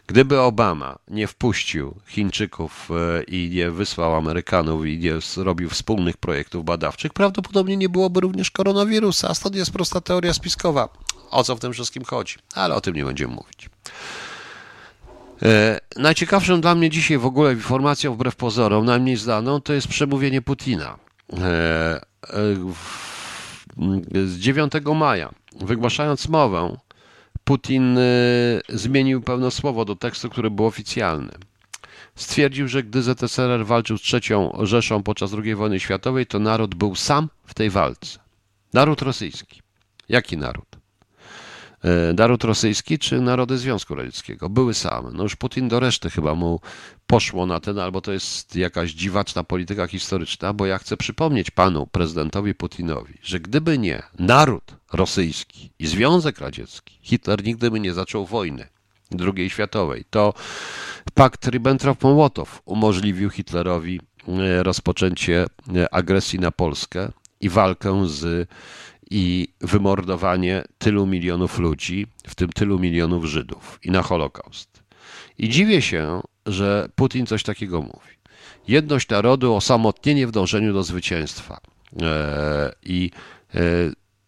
Gdyby Obama nie wpuścił Chińczyków e, i nie wysłał Amerykanów i nie zrobił wspólnych projektów badawczych, prawdopodobnie nie byłoby również koronawirusa. A stąd jest prosta teoria spiskowa. O co w tym wszystkim chodzi? Ale o tym nie będziemy mówić. E, najciekawszą dla mnie dzisiaj w ogóle informacją, wbrew pozorom, najmniej znaną, to jest przemówienie Putina. E, z 9 maja, wygłaszając mowę, Putin y, zmienił pewne słowo do tekstu, który był oficjalny. Stwierdził, że gdy ZSRR walczył z trzecią Rzeszą podczas II wojny światowej, to naród był sam w tej walce. Naród rosyjski. Jaki naród? E, naród rosyjski czy narody Związku Radzieckiego? Były same. No już Putin do reszty chyba mu poszło na ten, albo to jest jakaś dziwaczna polityka historyczna, bo ja chcę przypomnieć panu prezydentowi Putinowi, że gdyby nie naród rosyjski i Związek Radziecki, Hitler nigdy by nie zaczął wojny II światowej. To pakt Ribbentrop-Mołotow umożliwił Hitlerowi e, rozpoczęcie e, agresji na Polskę i walkę z i wymordowanie tylu milionów ludzi, w tym tylu milionów Żydów i na Holokaust. I dziwię się, że Putin coś takiego mówi. Jedność narodu, osamotnienie w dążeniu do zwycięstwa. E, I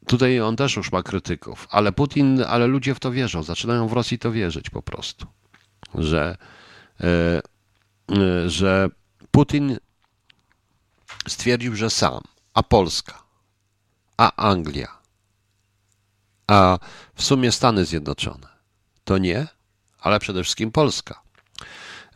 tutaj on też już ma krytyków, ale Putin, ale ludzie w to wierzą, zaczynają w Rosji to wierzyć po prostu, że E, e, że Putin stwierdził, że sam, a Polska, a Anglia, a w sumie Stany Zjednoczone to nie, ale przede wszystkim Polska.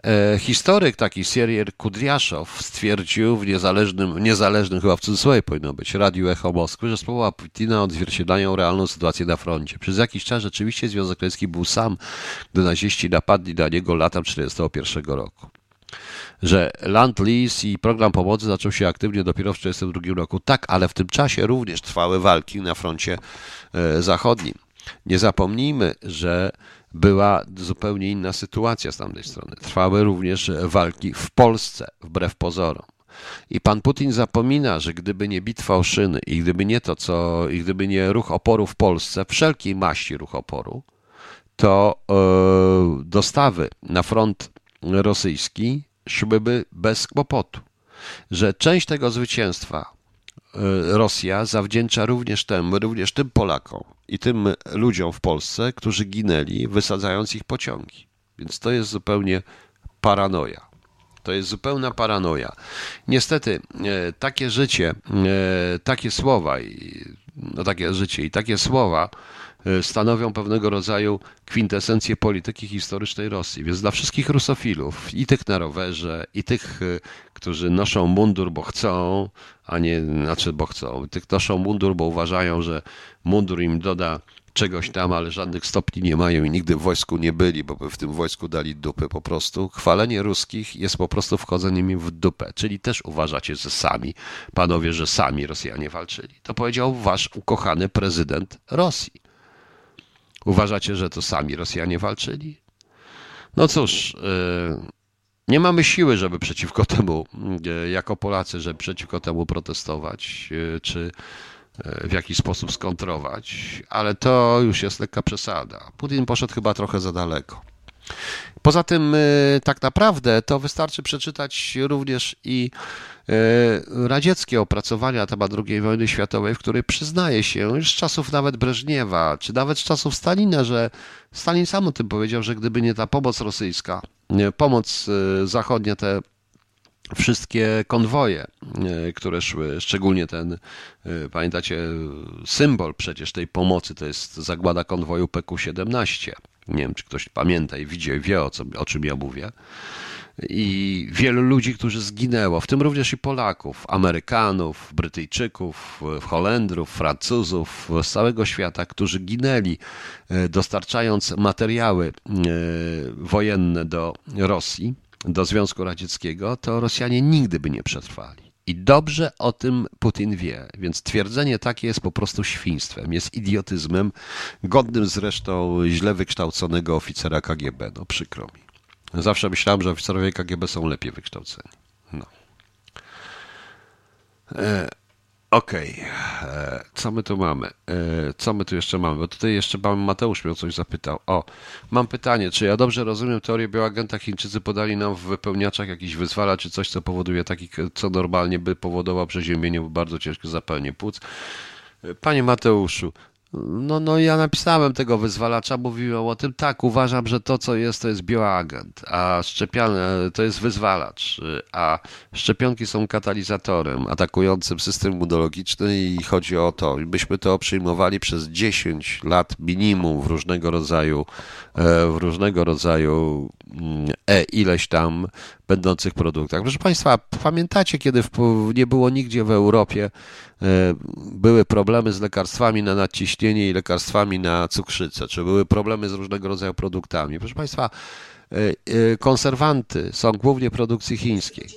E, historyk taki Sierrier Kudriaszow stwierdził w niezależnym, niezależnym chyba w cudzysłowie powinno być, Radiu Echo Moskwy, że słowa Putina odzwierciedlają realną sytuację na froncie. Przez jakiś czas rzeczywiście Związek Radziecki był sam, gdy naziści napadli na niego latem 1941 roku że Land Lease i program pomocy zaczął się aktywnie dopiero w 1942 roku. Tak, ale w tym czasie również trwały walki na froncie e, zachodnim. Nie zapomnijmy, że była zupełnie inna sytuacja z tamtej strony. Trwały również walki w Polsce, wbrew pozorom. I pan Putin zapomina, że gdyby nie bitwa o szyny i gdyby nie to, co, i gdyby nie ruch oporu w Polsce, wszelkiej maści ruch oporu, to e, dostawy na front rosyjski szłyby bez kłopotu. Że część tego zwycięstwa e, Rosja zawdzięcza również temu, również tym Polakom, i tym ludziom w Polsce, którzy ginęli, wysadzając ich pociągi. Więc to jest zupełnie paranoja. To jest zupełna paranoja. Niestety, e, takie życie, e, takie słowa, no takie życie i takie słowa stanowią pewnego rodzaju kwintesencję polityki historycznej Rosji. Więc dla wszystkich rusofilów, i tych na rowerze, i tych, którzy noszą mundur, bo chcą, a nie, znaczy, bo chcą, tych noszą mundur, bo uważają, że mundur im doda czegoś tam, ale żadnych stopni nie mają i nigdy w wojsku nie byli, bo by w tym wojsku dali dupy po prostu. Chwalenie ruskich jest po prostu wchodzeniem im w dupę, czyli też uważacie, że sami, panowie, że sami Rosjanie walczyli. To powiedział wasz ukochany prezydent Rosji. Uważacie, że to sami Rosjanie walczyli? No cóż, yy, nie mamy siły, żeby przeciwko temu, yy, jako Polacy, żeby przeciwko temu protestować, yy, czy w jakiś sposób skontrować, ale to już jest lekka przesada. Putin poszedł chyba trochę za daleko. Poza tym, y, tak naprawdę, to wystarczy przeczytać również i y, radzieckie opracowania na temat II wojny światowej, w której przyznaje się już z czasów nawet Breżniewa, czy nawet z czasów Stalina, że Stalin sam o tym powiedział, że gdyby nie ta pomoc rosyjska, pomoc y, zachodnia, te wszystkie konwoje, e, które szły, szczególnie ten, e, pamiętacie, symbol przecież tej pomocy to jest zagłada konwoju PQ-17. Nie wiem, czy ktoś pamięta i widzi, wie o, co, o czym ja mówię. I wielu ludzi, którzy zginęło, w tym również i Polaków, Amerykanów, Brytyjczyków, Holendrów, Francuzów z całego świata, którzy ginęli e, dostarczając materiały wojenne do Rosji do Związku Radzieckiego, to Rosjanie nigdy by nie przetrwali. I dobrze o tym Putin wie, więc twierdzenie takie jest po prostu świństwem, jest idiotyzmem, godnym zresztą źle wykształconego oficera KGB. No przykro mi. Zawsze myślałem, że oficerowie KGB są lepiej wykształceni. No. E Okej, okay. E, co my tu mamy? E, co my tu jeszcze mamy? Bo tutaj jeszcze pan Mateusz mnie coś zapytał. O, mam pytanie, czy ja dobrze rozumiem teorię bioagenta? Chińczycy podali nam w wypełniaczach jakiś wyzwala, czy coś, co powoduje taki, co normalnie by powodowało przeziębienie bardzo ciężkie zapalenie płuc? E, panie Mateuszu, no, no ja napisałem tego wyzwalacza, mówiłem o tym, tak, uważam, że to co jest, to jest bioagent, a szczepiane to jest wyzwalacz, a szczepionki są katalizatorem atakującym system immunologiczny i chodzi o to, byśmy to przyjmowali przez 10 lat minimum w różnego rodzaju, e, w różnego rodzaju mm, e, ileś tam będących produktach. Proszę Państwa, pamiętacie, kiedy nie było nigdzie w Europie e, były problemy z lekarstwami na nadciśnienie i lekarstwami na cukrzycę, czy były problemy z różnego rodzaju produktami? Proszę Państwa, e, konserwanty są głównie produkcji chińskiej.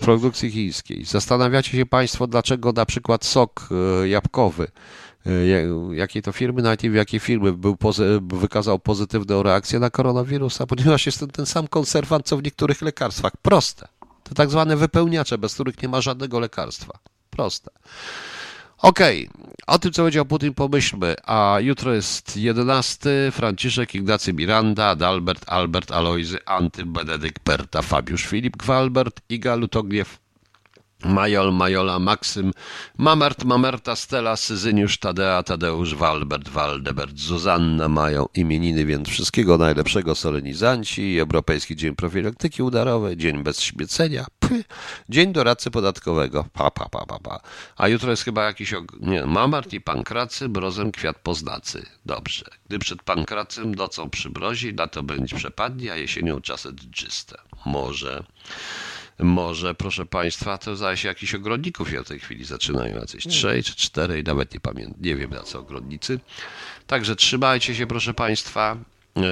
Produkcji chińskiej. Zastanawiacie się Państwo, dlaczego na przykład sok jabłkowy jakiej to firmy, nie wiem jakiej firmy, był pozy, wykazał pozytywną reakcję na koronawirusa, ponieważ jest ten, ten sam konserwant, co w niektórych lekarstwach. Proste. To tak zwane wypełniacze, bez których nie ma żadnego lekarstwa. Proste. Okej, okay. o tym, co powiedział Putin, pomyślmy. A jutro jest 11. Franciszek, Ignacy Miranda, Adalbert, Albert, Alojzy, Anty, Benedykt, Berta, Fabiusz, Filip, Gwalbert, Iga, Lutogniew, Majol, Majola, Maksym, Mamert, Mamerta, Stella, Syzyniusz, Tadea, Tadeusz, Walbert, Waldebert, Zuzanna mają imieniny, więc wszystkiego najlepszego solenizanci, Europejski Dzień Profilaktyki Udarowej, Dzień Bez Śmiecenia, py, Dzień Doradcy Podatkowego, pa, pa, pa, pa, pa. A jutro jest chyba jakiś, nie, Mamart i Pankracy, Brozem Kwiat Poznacy. Dobrze. Gdy przed Pankracym nocą przybrozi, lato będzie przepadnie, a jesienią czasy dżyste. Może... Może, proszę Państwa, to się jakichś ogrodników ja w tej chwili zaczynają, jacyś trzej czy czterej, nawet nie pamiętam, nie wiem na co ogrodnicy. Także trzymajcie się, proszę Państwa. E,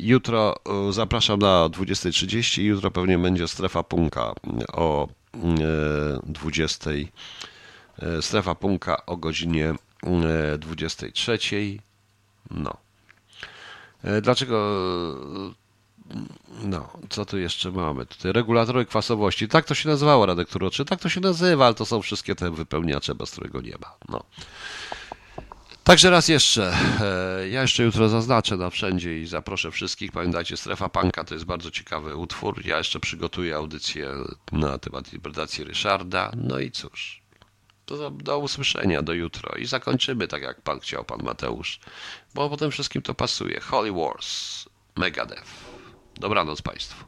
jutro e, zapraszam na 20.30. Jutro pewnie będzie strefa punka o 20. E, strefa punka o godzinie 23. No. Dlaczego no, co tu jeszcze mamy? Tutaj regulatory kwasowości. Tak to się nazywało, Radek Turoczy. Tak to się nazywa, ale to są wszystkie te wypełniacze, bez którego nie ma. No. Także raz jeszcze, e, ja jeszcze jutro zaznaczę na wszędzie i zaproszę wszystkich. Pamiętajcie, Strefa Panka to jest bardzo ciekawy utwór. Ja jeszcze przygotuję audycję na temat interpretacji Ryszarda. No i cóż, do, do usłyszenia, do jutro. I zakończymy tak, jak pan chciał, pan Mateusz, bo potem wszystkim to pasuje. Holy Wars, Megadeth. Dobranoc Państwu.